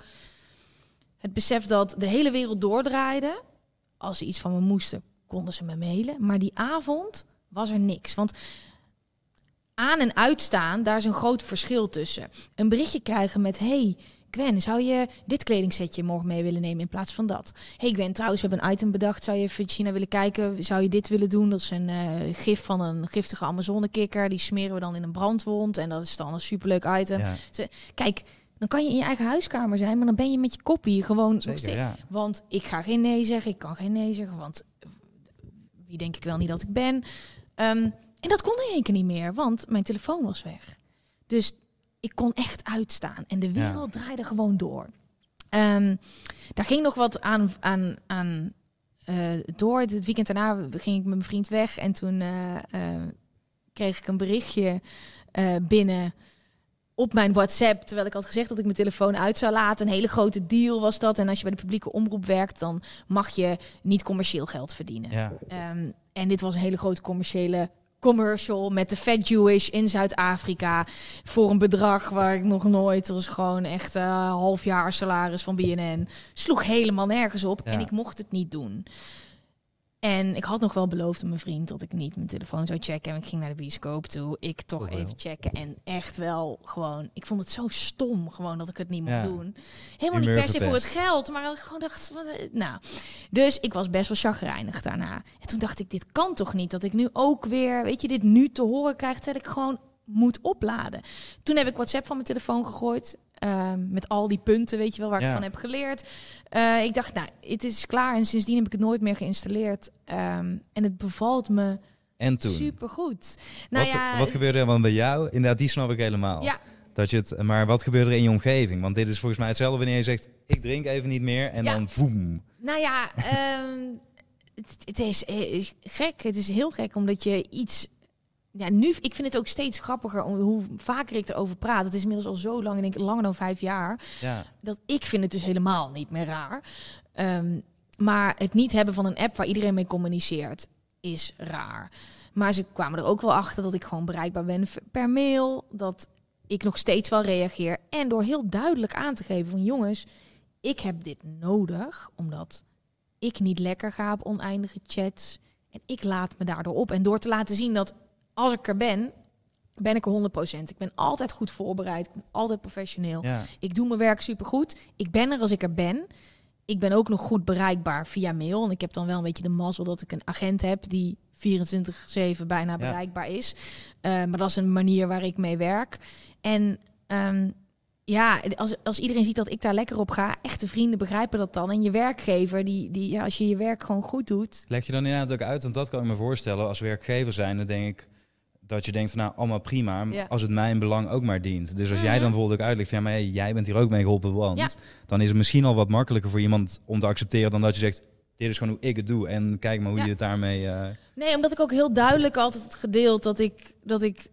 het besef dat de hele wereld doordraaide. Als ze iets van me moesten, konden ze me mailen. Maar die avond was er niks. Want aan en uitstaan, daar is een groot verschil tussen. Een berichtje krijgen met... Hey, Gwen, zou je dit kledingsetje morgen mee willen nemen in plaats van dat? Hey Gwen, trouwens, we hebben een item bedacht. Zou je even China willen kijken? Zou je dit willen doen? Dat is een eh, gif van een giftige Amazonekikker. Die smeren we dan in een brandwond. En dat is dan een superleuk item. Ja, Kijk, dan kan je in je eigen huiskamer zijn, maar dan ben je met je koppie gewoon nog zeker, steeds. ja. Want ik ga geen nee zeggen, ik kan geen nee zeggen, want wie denk ik wel niet dat ik ben. Ehm, en dat kon in één keer niet meer, want mijn telefoon was weg. Dus ik kon echt uitstaan en de Ja. wereld draaide gewoon door. Ehm, daar ging nog wat aan, aan, aan eh, door. Het weekend daarna ging ik met mijn vriend weg en toen eh, eh, kreeg ik een berichtje binnen op mijn WhatsApp, terwijl ik had gezegd dat ik mijn telefoon uit zou laten. Een hele grote deal was dat. En als je bij de publieke omroep werkt, dan mag je niet commercieel geld verdienen. Ja. Ehm, en dit was een hele grote commerciële commercial met de Fat Jewish in Zuid-Afrika voor een bedrag waar ik nog nooit, dat was gewoon echt een half jaar salaris van BNN, sloeg helemaal nergens op Ja. en ik mocht het niet doen. En ik had nog wel beloofd aan mijn vriend dat ik niet mijn telefoon zou checken. En ik ging naar de bioscoop toe. Ik toch wel. even checken. En echt wel gewoon... Ik vond het zo stom gewoon dat ik het niet mocht Ja. doen. Helemaal niet per se voor het geld. Maar ik gewoon dacht... Wat, eh, nou, dus ik was best wel chagrijnig daarna. En toen dacht ik, dit kan toch niet? Dat ik nu ook weer, weet je, dit nu te horen krijg... terwijl ik gewoon moet opladen. Toen heb ik WhatsApp van mijn telefoon gegooid. Ehm, met al die punten, weet je wel, waar Ja. ik van heb geleerd. Eh, ik dacht, nou, het is klaar. En sindsdien heb ik het nooit meer geïnstalleerd. Ehm, en het bevalt me En toen? supergoed. Nou wat, ja, wat gebeurde er dan bij jou? Inderdaad, die snap ik helemaal. Ja. Dat je het, maar wat gebeurde er in je omgeving? Want dit is volgens mij hetzelfde wanneer je zegt, ik drink even niet meer. En Ja. dan voem. Nou ja, ehm, het, het is, eh, is gek. Het is heel gek omdat je iets. Ja, nu, ik vind het ook steeds grappiger om hoe vaker ik erover praat. Het is inmiddels al zo lang, ik denk langer dan vijf jaar, Ja. dat ik vind het dus helemaal niet meer raar. Ehm, maar het niet hebben van een app waar iedereen mee communiceert, is raar. Maar ze kwamen er ook wel achter dat ik gewoon bereikbaar ben per mail. Dat ik nog steeds wel reageer. En door heel duidelijk aan te geven van jongens, ik heb dit nodig. Omdat ik niet lekker ga op oneindige chats. En ik laat me daardoor op. En door te laten zien dat als ik er ben, ben ik er 100%. Ik ben altijd goed voorbereid. Ik ben altijd professioneel. Ja. Ik doe mijn werk supergoed. Ik ben er als ik er ben. Ik ben ook nog goed bereikbaar via mail. En ik heb dan wel een beetje de mazzel dat ik een agent heb die 24-7 bijna bereikbaar is. Uh, maar dat is een manier waar ik mee werk. En um, ja, als, als iedereen ziet dat ik daar lekker op ga, echte vrienden begrijpen dat dan. En je werkgever, die, die, ja, als je je werk gewoon goed doet. Leg je dan inderdaad ook uit, want dat kan ik me voorstellen. Als werkgever zijn, dan denk ik dat je denkt van nou, allemaal prima, ja. als het mijn belang ook maar dient. Dus als jij dan mhm. bijvoorbeeld ook uitlegt van ja, maar jij bent hier ook mee geholpen, want ja. dan is het misschien al wat makkelijker voor iemand om te accepteren dan dat je zegt, dit is gewoon hoe ik het doe en kijk maar hoe je het daarmee... Uh... Nee, omdat ik ook heel duidelijk altijd het gedeeld dat ik, dat ik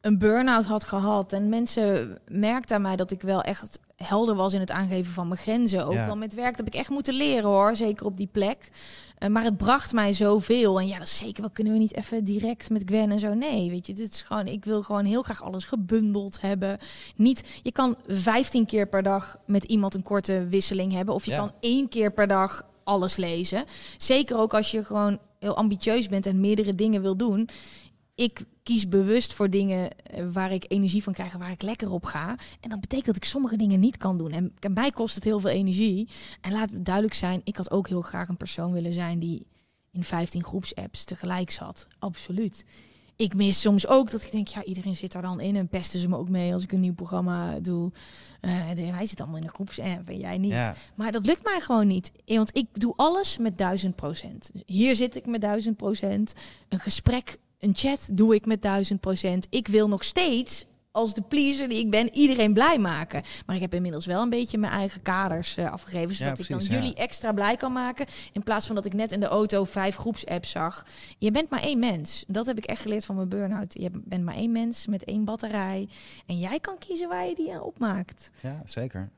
een burn-out had gehad. En mensen merkten aan mij dat ik wel echt helder was in het aangeven van mijn grenzen. Ook wel met werk. Dat heb ik echt moeten leren hoor, zeker op die plek. Uh, maar het bracht mij zoveel. En ja, dat is zeker wel. Kunnen we niet even direct met Gwen en zo? Nee, weet je, dit is gewoon. Ik wil gewoon heel graag alles gebundeld hebben. Niet, je kan 15 keer per dag met iemand een korte wisseling hebben. Of je kan één keer per dag alles lezen. Zeker ook als je gewoon heel ambitieus bent en meerdere dingen wil doen ik kies bewust voor dingen eh, waar ik energie van krijg, waar ik lekker op ga. En dat betekent dat ik sommige dingen niet kan doen. En, en mij kost het heel veel energie. En laat het duidelijk zijn, ik had ook heel graag een persoon willen zijn die in 15 groepsapps tegelijk zat. Absoluut. Ik mis soms ook dat ik denk, ja, iedereen zit daar dan in en pesten ze me ook mee als ik een nieuw programma doe. Uh, hij zit allemaal in een groepsapp en jij niet. Maar dat lukt mij gewoon niet. Want ik doe alles met duizend procent. Hier zit ik met duizend procent. Een gesprek een chat doe ik met duizend procent. Ik wil nog steeds als de pleaser die ik ben, iedereen blij maken. Maar ik heb inmiddels wel een beetje mijn eigen kaders uh, afgegeven. Zodat ik dan jullie extra blij kan maken. In plaats van dat ik net in de auto vijf groepsapps zag. Je bent maar één mens. Dat heb ik echt geleerd van mijn burn-out. Je bent maar één mens met één batterij. En jij kan kiezen waar je die opmaakt. Ja, zeker.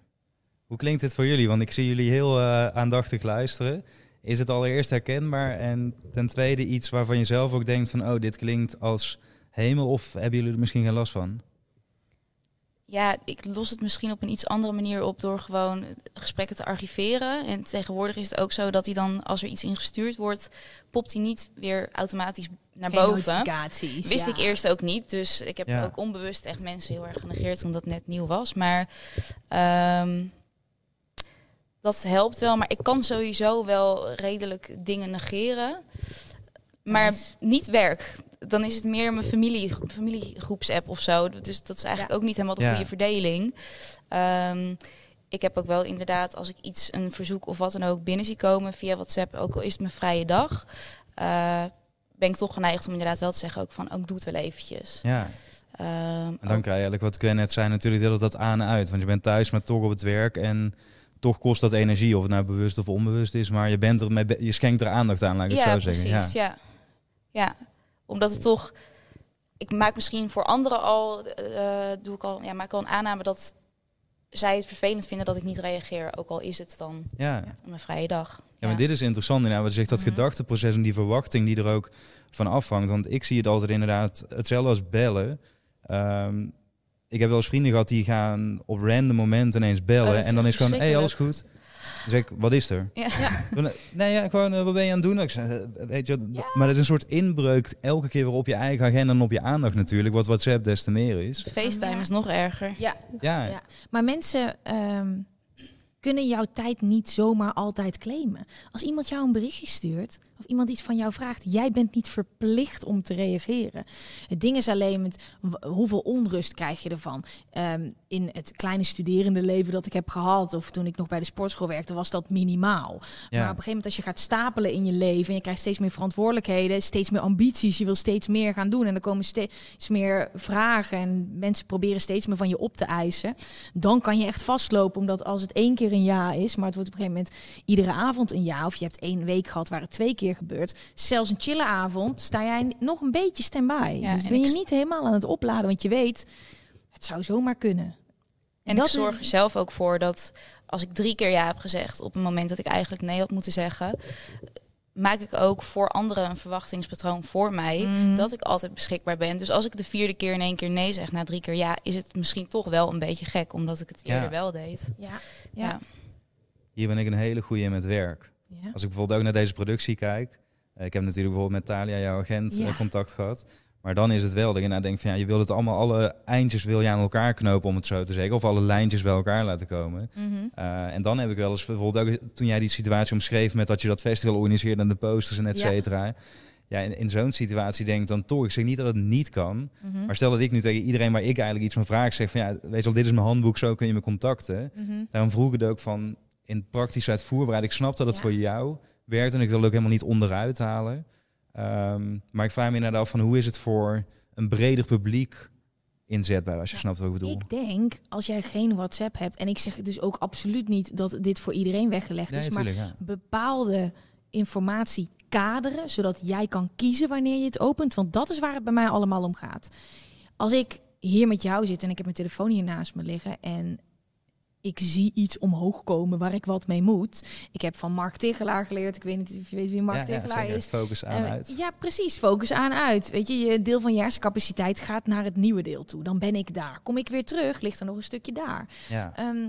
Hoe klinkt dit voor jullie? Want ik zie jullie heel uh, aandachtig luisteren. Is het allereerst herkenbaar? En ten tweede iets waarvan je zelf ook denkt van... oh, dit klinkt als hemel of hebben jullie er misschien geen last van? Ja, ik los het misschien op een iets andere manier op door gewoon gesprekken te archiveren. En tegenwoordig is het ook zo dat hij dan, als er iets ingestuurd wordt, popt hij niet weer automatisch naar Geen boven. Wist ik eerst ook niet. Dus ik heb ook onbewust echt mensen heel erg genegeerd omdat het net nieuw was. Maar um, dat helpt wel. Maar ik kan sowieso wel redelijk dingen negeren. Maar niet werk. Dan is het meer mijn familie, familiegroepsapp of zo. Dus dat is eigenlijk ook niet helemaal de goede verdeling. Um, ik heb ook wel inderdaad, als ik iets, een verzoek of wat dan ook binnen zie komen via WhatsApp, ook al is het mijn vrije dag, uh, ben ik toch geneigd om inderdaad wel te zeggen ook van, ook doe het wel eventjes. Ja. Um, en dan krijg je eigenlijk wat Gwen net zei, natuurlijk deel dat aan en uit. Want je bent thuis met toch op het werk en toch kost dat energie, of het nou bewust of onbewust is, maar je, bent er met, je schenkt er aandacht aan, laat ik het zo zeggen. Precies, ja, ja. Omdat het toch, ik maak misschien voor anderen al, uh, doe ik al, ja, maak al een aanname dat zij het vervelend vinden dat ik niet reageer, ook al is het dan ja. mijn vrije dag. Ja, maar dit is interessant inderdaad, wat je zegt, dat mm gedachteproces en die verwachting die er ook van afhangt. Want ik zie het altijd inderdaad hetzelfde als bellen. Um, ik heb wel eens vrienden gehad die gaan op random momenten ineens bellen. Oh, en dan is gewoon, hé, hey, alles goed. Dan zeg ik, wat is er? Ja. Nee, ja, gewoon, uh, wat ben je aan het doen? Ik zeg, uh, weet je, Maar het is een soort inbreuk elke keer weer op je eigen agenda en op je aandacht natuurlijk. Wat WhatsApp des te meer is. FaceTime is nog erger. Ja. ja. Maar mensen... Um kunnen jouw tijd niet zomaar altijd claimen. Als iemand jou een berichtje stuurt of iemand iets van jou vraagt, jij bent niet verplicht om te reageren. Het ding is alleen met hoeveel onrust krijg je ervan. Um, in het kleine studerende leven dat ik heb gehad, of toen ik nog bij de sportschool werkte, was dat minimaal. Maar op een gegeven moment als je gaat stapelen in je leven en je krijgt steeds meer verantwoordelijkheden, steeds meer ambities, je wil steeds meer gaan doen en er komen steeds meer vragen en mensen proberen steeds meer van je op te eisen, dan kan je echt vastlopen, omdat als het één keer een ja is, maar het wordt op een gegeven moment iedere avond een ja. Of je hebt één week gehad waar het twee keer gebeurt. Zelfs een chille avond sta jij nog een beetje stand-by. Ja, dus ben je niet helemaal aan het opladen, want je weet, het zou zomaar kunnen. En, ik zorg er zelf ook voor dat als ik drie keer ja heb gezegd op een moment dat ik eigenlijk nee had moeten zeggen, maak ik ook voor anderen een verwachtingspatroon voor mij mhm. dat ik altijd beschikbaar ben. Dus als ik de vierde keer in één keer nee zeg na drie keer ja, is het misschien toch wel een beetje gek omdat ik het eerder wel deed. Ja. ja. Hier ben ik een hele goede in met werk. Als ik bijvoorbeeld ook naar deze productie kijk. Eh, ik heb natuurlijk bijvoorbeeld met Talia, jouw agent, eh, contact gehad. Maar dan is het wel dat je nou denkt van ja, je wil het allemaal, alle eindjes wil je aan elkaar knopen om het zo te zeggen. Of alle lijntjes bij elkaar laten komen. Mhm. Uh, en dan heb ik wel eens bijvoorbeeld ook toen jij die situatie omschreef met dat je dat festival organiseerde en de posters en et Ja. cetera. Ja, in, in zo'n situatie denk ik dan toch, ik zeg niet dat het niet kan. Mhm. Maar stel dat ik nu tegen iedereen waar ik eigenlijk iets van vraag zeg van ja, weet je wel, dit is mijn handboek, zo kun je me contacten. Mhm. Daarom vroeg ik het ook van in praktisch uitvoerbaarheid. Ik snap dat het Ja. voor jou werkt en ik wil het ook helemaal niet onderuit halen. Ehm, maar ik vraag me inderdaad af van hoe is het voor een breder publiek inzetbaar, als je Ja, snapt wat ik bedoel. Ik denk, als jij geen WhatsApp hebt, en ik zeg dus ook absoluut niet dat dit voor iedereen weggelegd Nee, is, maar ja. bepaalde informatie kaderen, zodat jij kan kiezen wanneer je het opent. Want dat is waar het bij mij allemaal om gaat. Als ik hier met jou zit en ik heb mijn telefoon hier naast me liggen en ik zie iets omhoog komen waar ik wat mee moet. Ik heb van Mark Tegelaar geleerd. Ik weet niet of je weet wie Mark Ja, ja, Tegelaar zeker. is. Focus aan Eh, uit. Ja, precies. Focus aan uit. Weet je, je deel van je hersencapaciteit gaat naar het nieuwe deel toe. Dan ben ik daar. Kom ik weer terug, ligt er nog een stukje daar. Ja. Ehm,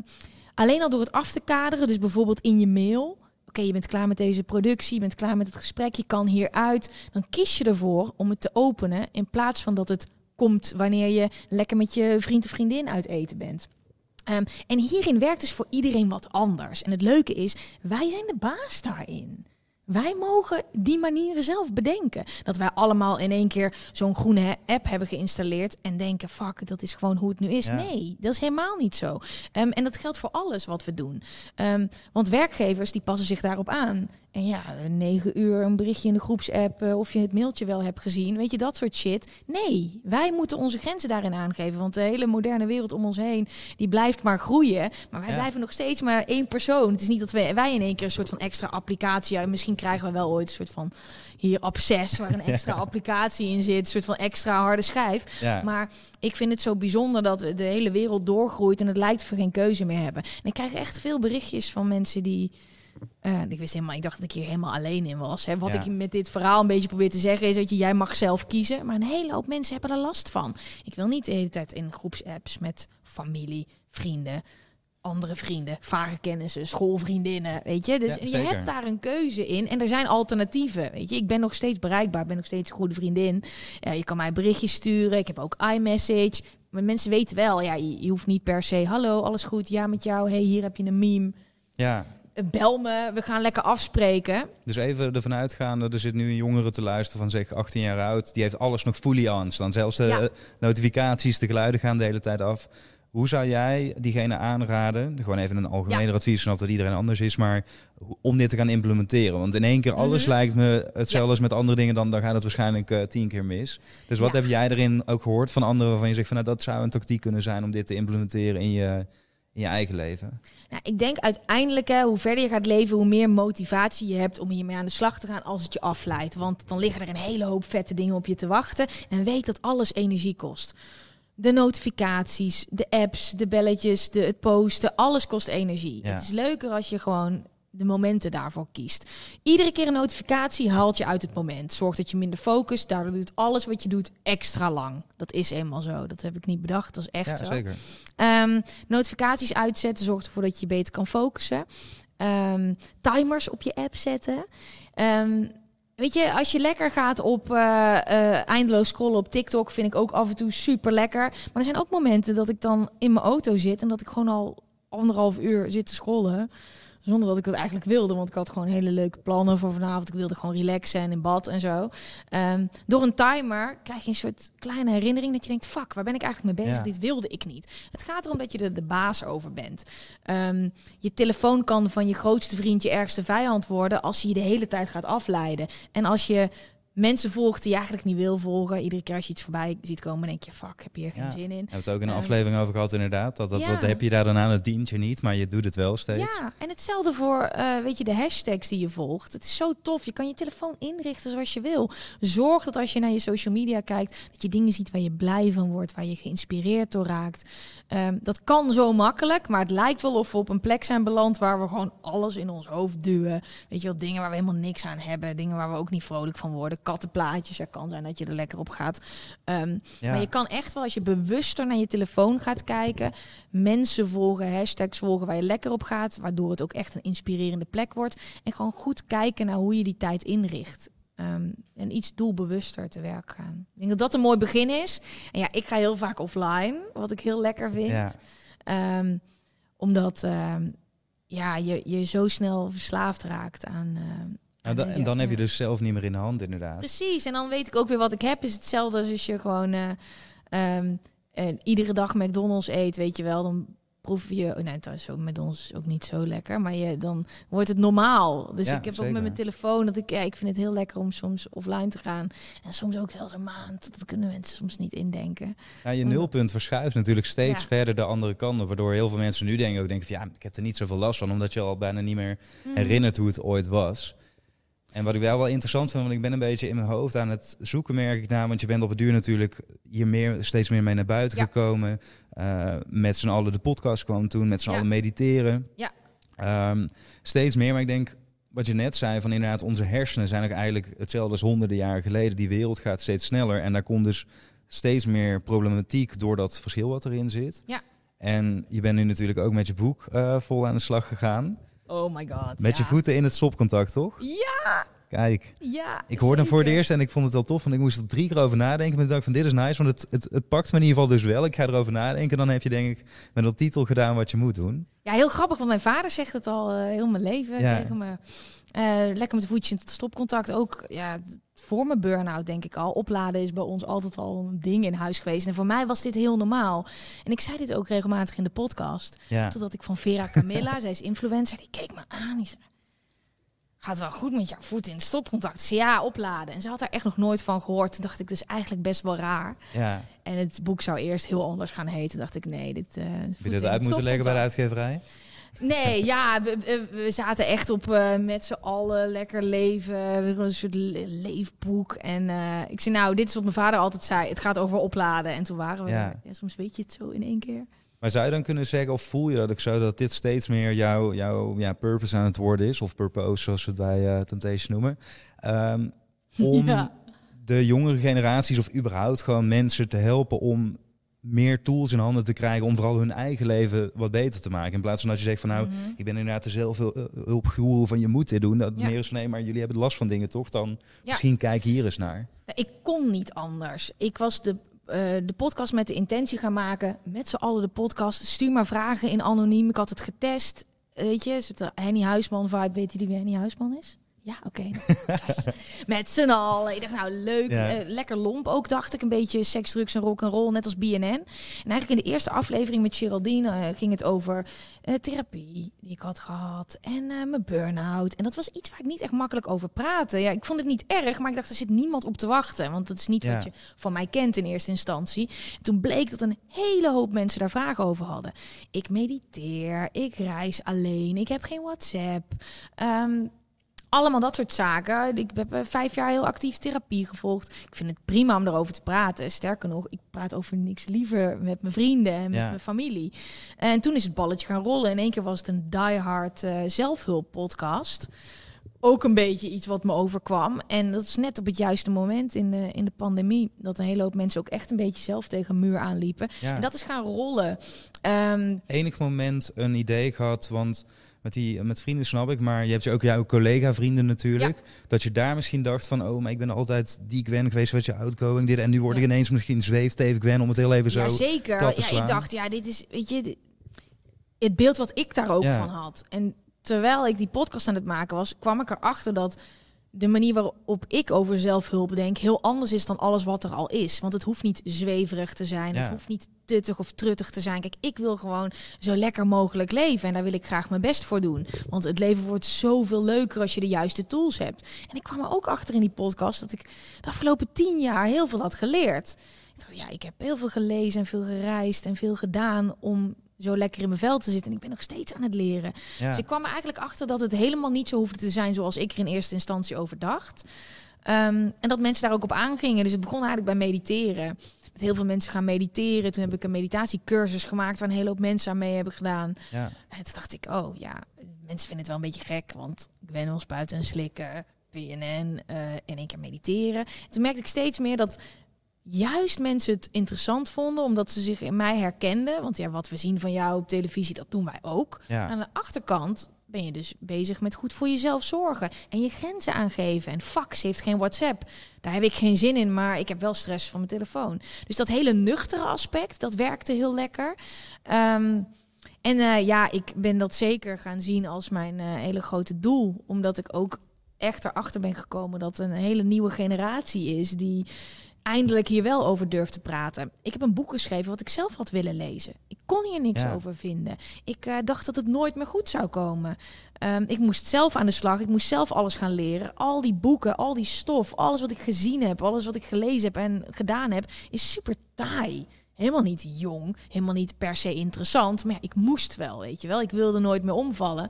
alleen al door het af te kaderen, dus bijvoorbeeld in je mail. Oké, je bent klaar met deze productie, je bent klaar met het gesprek, je kan hieruit. Dan kies je ervoor om het te openen in plaats van dat het komt wanneer je lekker met je vriend of vriendin uit eten bent. Ehm, en hierin werkt dus voor iedereen wat anders. En het leuke is, wij zijn de baas daarin. Wij mogen die manieren zelf bedenken. Dat wij allemaal in één keer zo'n groene app hebben geïnstalleerd en denken: fuck, dat is gewoon hoe het nu is. Ja. Nee, dat is helemaal niet zo. Ehm, en dat geldt voor alles wat we doen. Ehm, want werkgevers die passen zich daarop aan. En ja, negen uur een berichtje in de groepsapp eh, of je het mailtje wel hebt gezien. Weet je, dat soort shit. Nee, wij moeten onze grenzen daarin aangeven. Want de hele moderne wereld om ons heen, die blijft maar groeien. Maar wij Ja. blijven nog steeds maar één persoon. Het is niet dat wij, wij in één keer een soort van extra applicatie... Ja, misschien krijgen we wel ooit een soort van hier Access... waar een extra applicatie in zit. Een soort van extra harde schijf. Ja. Maar ik vind het zo bijzonder dat we de hele wereld doorgroeit en het lijkt we geen keuze meer hebben. En ik krijg echt veel berichtjes van mensen die. Eh, ik wist helemaal, ik dacht dat ik hier helemaal alleen in was. Hè. Wat Ja. ik met dit verhaal een beetje probeer te zeggen is dat je, jij mag zelf kiezen. Maar een hele hoop mensen hebben er last van. Ik wil niet de hele tijd in groepsapps met familie, vrienden, andere vrienden, vage kennissen, schoolvriendinnen. Weet je, dus Ja, je hebt daar een keuze in. En er zijn alternatieven. Weet je, ik ben nog steeds bereikbaar, ik ben nog steeds een goede vriendin. Ja, je kan mij berichtjes sturen. Ik heb ook iMessage. Maar mensen weten wel, ja, je, je hoeft niet per se. Hallo, alles goed? Ja, met jou. Hey, hier heb je een meme. ja. Bel me, we gaan lekker afspreken. Dus even ervan uitgaande, er zit nu een jongere te luisteren van zeg 18 jaar oud. Die heeft alles nog fully on staan. Zelfs de Ja. notificaties, de geluiden gaan de hele tijd af. Hoe zou jij diegene aanraden, gewoon even een algemener advies, snap dat iedereen anders is, maar om dit te gaan implementeren? Want in één keer alles Mhm. lijkt me hetzelfde als met andere dingen, dan, dan gaat het waarschijnlijk eh, tien keer mis. Dus wat heb jij erin ook gehoord van anderen waarvan je zegt van nou, dat zou een tactiek kunnen zijn om dit te implementeren in je, in je eigen leven? Nou, ik denk uiteindelijk, hè, hoe verder je gaat leven, hoe meer motivatie je hebt om hiermee aan de slag te gaan als het je afleidt. Want dan liggen er een hele hoop vette dingen op je te wachten. En weet dat alles energie kost. De notificaties, de apps, de belletjes, de, het posten, alles kost energie. Ja. Het is leuker als je gewoon de momenten daarvoor kiest. Iedere keer een notificatie haalt je uit het moment. Zorgt dat je minder focust. Daardoor doet alles wat je doet extra lang. Dat is eenmaal zo. Dat heb ik niet bedacht. Dat is echt Ja, zo. zeker. Ehm, notificaties uitzetten zorgt ervoor dat je beter kan focussen. Ehm, timers op je app zetten. Ehm, weet je, als je lekker gaat op eh, eh, eindeloos scrollen op TikTok, vind ik ook af en toe super lekker. Maar er zijn ook momenten dat ik dan in mijn auto zit en dat ik gewoon al anderhalf uur zit te scrollen. Zonder dat ik dat eigenlijk wilde, want ik had gewoon hele leuke plannen voor vanavond. Ik wilde gewoon relaxen en in bad en zo. Ehm, door een timer krijg je een soort kleine herinnering dat je denkt: fuck, waar ben ik eigenlijk mee bezig? Ja. Dit wilde ik niet. Het gaat erom dat je er de baas over bent. Ehm, je telefoon kan van je grootste vriend je ergste vijand worden als je je de hele tijd gaat afleiden. En als je mensen volgt die je eigenlijk niet wil volgen, iedere keer als je iets voorbij ziet komen, denk je: fuck, heb je hier geen Ja. zin in. We hebben het ook in een Ehm, aflevering over gehad inderdaad. Dat, dat, ja. Wat heb je daar dan aan? Het dient je niet, maar je doet het wel steeds. Ja, en hetzelfde voor, eh, weet je, de hashtags die je volgt. Het is zo tof. Je kan je telefoon inrichten zoals je wil. Zorg dat als je naar je social media kijkt, dat je dingen ziet waar je blij van wordt, waar je geïnspireerd door raakt. Ehm, dat kan zo makkelijk, maar het lijkt wel of we op een plek zijn beland waar we gewoon alles in ons hoofd duwen. Weet je wel, dingen waar we helemaal niks aan hebben, dingen waar we ook niet vrolijk van worden. Kattenplaatjes, er kan zijn dat je er lekker op gaat. Ehm, Ja. maar je kan echt wel, als je bewuster naar je telefoon gaat kijken, mensen volgen, hashtags volgen waar je lekker op gaat, waardoor het ook echt een inspirerende plek wordt. En gewoon goed kijken naar hoe je die tijd inricht. ehm, en iets doelbewuster te werk gaan. Ik denk dat dat een mooi begin is. En ja, ik ga heel vaak offline, wat ik heel lekker vind. Ja. Ehm, omdat ja, je, je zo snel verslaafd raakt aan. Nou, aan da- de- en dan heb je ja. dus zelf niet meer in de hand, inderdaad. Precies, en dan weet ik ook weer wat ik heb. Is hetzelfde als als je gewoon eh, ehm, en iedere dag McDonald's eet, weet je wel. Dan proef je, oh nee, trouwens, ook McDonald's is ook niet zo lekker, maar je, dan wordt het normaal. Dus Ja, ik heb ook met mijn telefoon dat ik, ja, ik vind het heel lekker om soms offline te gaan. En soms ook zelfs een maand. Dat kunnen mensen soms niet indenken. Nou, je nulpunt verschuift natuurlijk steeds Ja. verder de andere kant op. Waardoor heel veel mensen nu denken, ook denken van ja, ik heb er niet zoveel last van. Omdat je al bijna niet meer Mhm. herinnert hoe het ooit was. En wat ik wel wel interessant vind, want ik ben een beetje in mijn hoofd aan het zoeken, merk ik na. Want je bent op het duur natuurlijk hier meer, steeds meer mee naar buiten Ja. gekomen. Eh, met z'n allen de podcast kwam toen, met z'n Ja. allen mediteren. Ja. Ehm, steeds meer, maar ik denk wat je net zei, van inderdaad, onze hersenen zijn ook eigenlijk hetzelfde als honderden jaren geleden. Die wereld gaat steeds sneller en daar komt dus steeds meer problematiek door dat verschil wat erin zit. Ja. En je bent nu natuurlijk ook met je boek eh, vol aan de slag gegaan. Oh my god. Met je voeten in het stopcontact, toch? Ja, Kijk, ja. ik hoorde hem voor het eerst en ik vond het al tof. Want ik moest er drie keer over nadenken. Ik dacht van dit is nice, want het, het, het pakt me in ieder geval dus wel. Ik ga erover nadenken. Dan heb je denk ik met een titel gedaan wat je moet doen. Ja, heel grappig, want mijn vader zegt het al eh, heel mijn leven Ja. tegen me. Eh, lekker met de voetjes in het stopcontact. Ook ja, voor mijn burn-out denk ik al. Opladen is bij ons altijd al een ding in huis geweest. En voor mij was dit heel normaal. En ik zei dit ook regelmatig in de podcast. Ja, Totdat ik van Vera Camilla, zij is influencer, die keek me aan. Die zei, gaat wel goed met jouw voet in het stopcontact? Zei, ja, opladen. En ze had daar echt nog nooit van gehoord. Toen dacht ik, dus eigenlijk best wel raar. ja. En het boek zou eerst heel anders gaan heten. dacht ik, nee, dit... eh Heb je dat uit moeten leggen bij de uitgeverij? Nee, ja, we, zaten echt op eh, met z'n allen lekker leven. Een soort le- leefboek. En eh, ik zei, nou, dit is wat mijn vader altijd zei. Het gaat over opladen. En toen waren we Ja. Ja, soms weet je het zo in één keer. Maar zou je dan kunnen zeggen, of voel je dat ook zo, dat dit steeds meer jouw jouw ja, purpose aan het worden is? Of purpose, zoals we het bij eh, Temptation noemen. Ehm, om Ja. de jongere generaties of überhaupt gewoon mensen te helpen om meer tools in handen te krijgen om vooral hun eigen leven wat beter te maken. In plaats van dat je zegt van nou, Mhm. ik ben inderdaad er zelf heel, uh, hulpgoeroe van je moet dit doen. Dat Ja. meer is van nee, maar jullie hebben last van dingen toch? Dan Ja. misschien kijk hier eens naar. Ik kon niet anders. Ik was de, eh, de podcast met de intentie gaan maken. Met z'n allen de podcast. Stuur maar vragen in anoniem. Ik had het getest. Weet je, een soort Henny Huisman vibe. Weet je wie Henny Huisman is? Ja, oké. Met z'n allen. Ik dacht, nou leuk. Ja. eh, lekker lomp ook, dacht ik. Een beetje seks, drugs en rock'n'roll, net als BNN. En eigenlijk in de eerste aflevering met Geraldine eh, ging het over eh, therapie die ik had gehad. En mijn burn-out. En dat was iets waar ik niet echt makkelijk over praatte. Ja, ik vond het niet erg, maar ik dacht, er zit niemand op te wachten. Want dat is niet Ja. wat je van mij kent in eerste instantie. En toen bleek dat een hele hoop mensen daar vragen over hadden. Ik mediteer, ik reis alleen, ik heb geen WhatsApp. Ehm, allemaal dat soort zaken. Ik heb eh, vijf jaar heel actief therapie gevolgd. Ik vind het prima om erover te praten. Sterker nog, ik praat over niks liever met mijn vrienden en met Ja. mijn familie. En toen is het balletje gaan rollen. In één keer was het een diehard eh zelfhulp podcast. Ook een beetje iets wat me overkwam. En dat is net op het juiste moment in de, in de pandemie. Dat een hele hoop mensen ook echt een beetje zelf tegen een muur aanliepen. Ja. En dat is gaan rollen. Ehm, Enig moment een idee gehad, want met, die, met vrienden snap ik, maar je hebt ook jouw collega-vrienden natuurlijk. Dat je daar misschien dacht van, oh, maar ik ben altijd die Gwen geweest, wat je outgoing dit. En nu word ik Ja. ineens misschien zweefteven Gwen, om het heel even zo... ja, zeker. plat te Ja, ik dacht, ja, dit is, weet je, het beeld wat ik daar ook van had. En terwijl ik die podcast aan het maken was, kwam ik erachter dat de manier waarop ik over zelfhulp denk heel anders is dan alles wat er al is. Want het hoeft niet zweverig te zijn. Ja. Het hoeft niet tuttig of truttig te zijn. Kijk, ik wil gewoon zo lekker mogelijk leven. En daar wil ik graag mijn best voor doen. Want het leven wordt zoveel leuker als je de juiste tools hebt. En ik kwam er ook achter in die podcast dat ik de afgelopen tien jaar heel veel had geleerd. Ik dacht, ja, ik heb heel veel gelezen en veel gereisd en veel gedaan om zo lekker in mijn vel te zitten. En ik ben nog steeds aan het leren. Ja. Dus ik kwam er eigenlijk achter dat het helemaal niet zo hoefde te zijn zoals ik er in eerste instantie over dacht. Ehm, en dat mensen daar ook op aangingen. Dus het begon eigenlijk bij mediteren. Met heel veel mensen gaan mediteren. Toen heb ik een meditatiecursus gemaakt waar een hele hoop mensen aan mee hebben gedaan. ja. En toen dacht ik, oh ja, mensen vinden het wel een beetje gek. Want ik ben ons buiten en slikken, PNN, eh in één keer mediteren. Toen merkte ik steeds meer dat juist mensen het interessant vonden. Omdat ze zich in mij herkenden. Want ja, wat we zien van jou op televisie, dat doen wij ook. ja. Aan de achterkant ben je dus bezig met goed voor jezelf zorgen en je grenzen aangeven. En fax heeft geen WhatsApp. Daar heb ik geen zin in, maar ik heb wel stress van mijn telefoon. Dus dat hele nuchtere aspect, dat werkte heel lekker. Ehm, en eh, ja, ik ben dat zeker gaan zien als mijn eh, hele grote doel. Omdat ik ook echt erachter ben gekomen dat een hele nieuwe generatie is die eindelijk hier wel over durft te praten. Ik heb een boek geschreven wat ik zelf had willen lezen. Ik kon hier niks Ja. over vinden. Ik eh, dacht dat het nooit meer goed zou komen. Ehm, ik moest zelf aan de slag. Ik moest zelf alles gaan leren. Al die boeken, al die stof, alles wat ik gezien heb, alles wat ik gelezen heb en gedaan heb, is super taai. Helemaal niet jong, helemaal niet per se interessant. Maar ja, ik moest wel, weet je wel. Ik wilde nooit meer omvallen.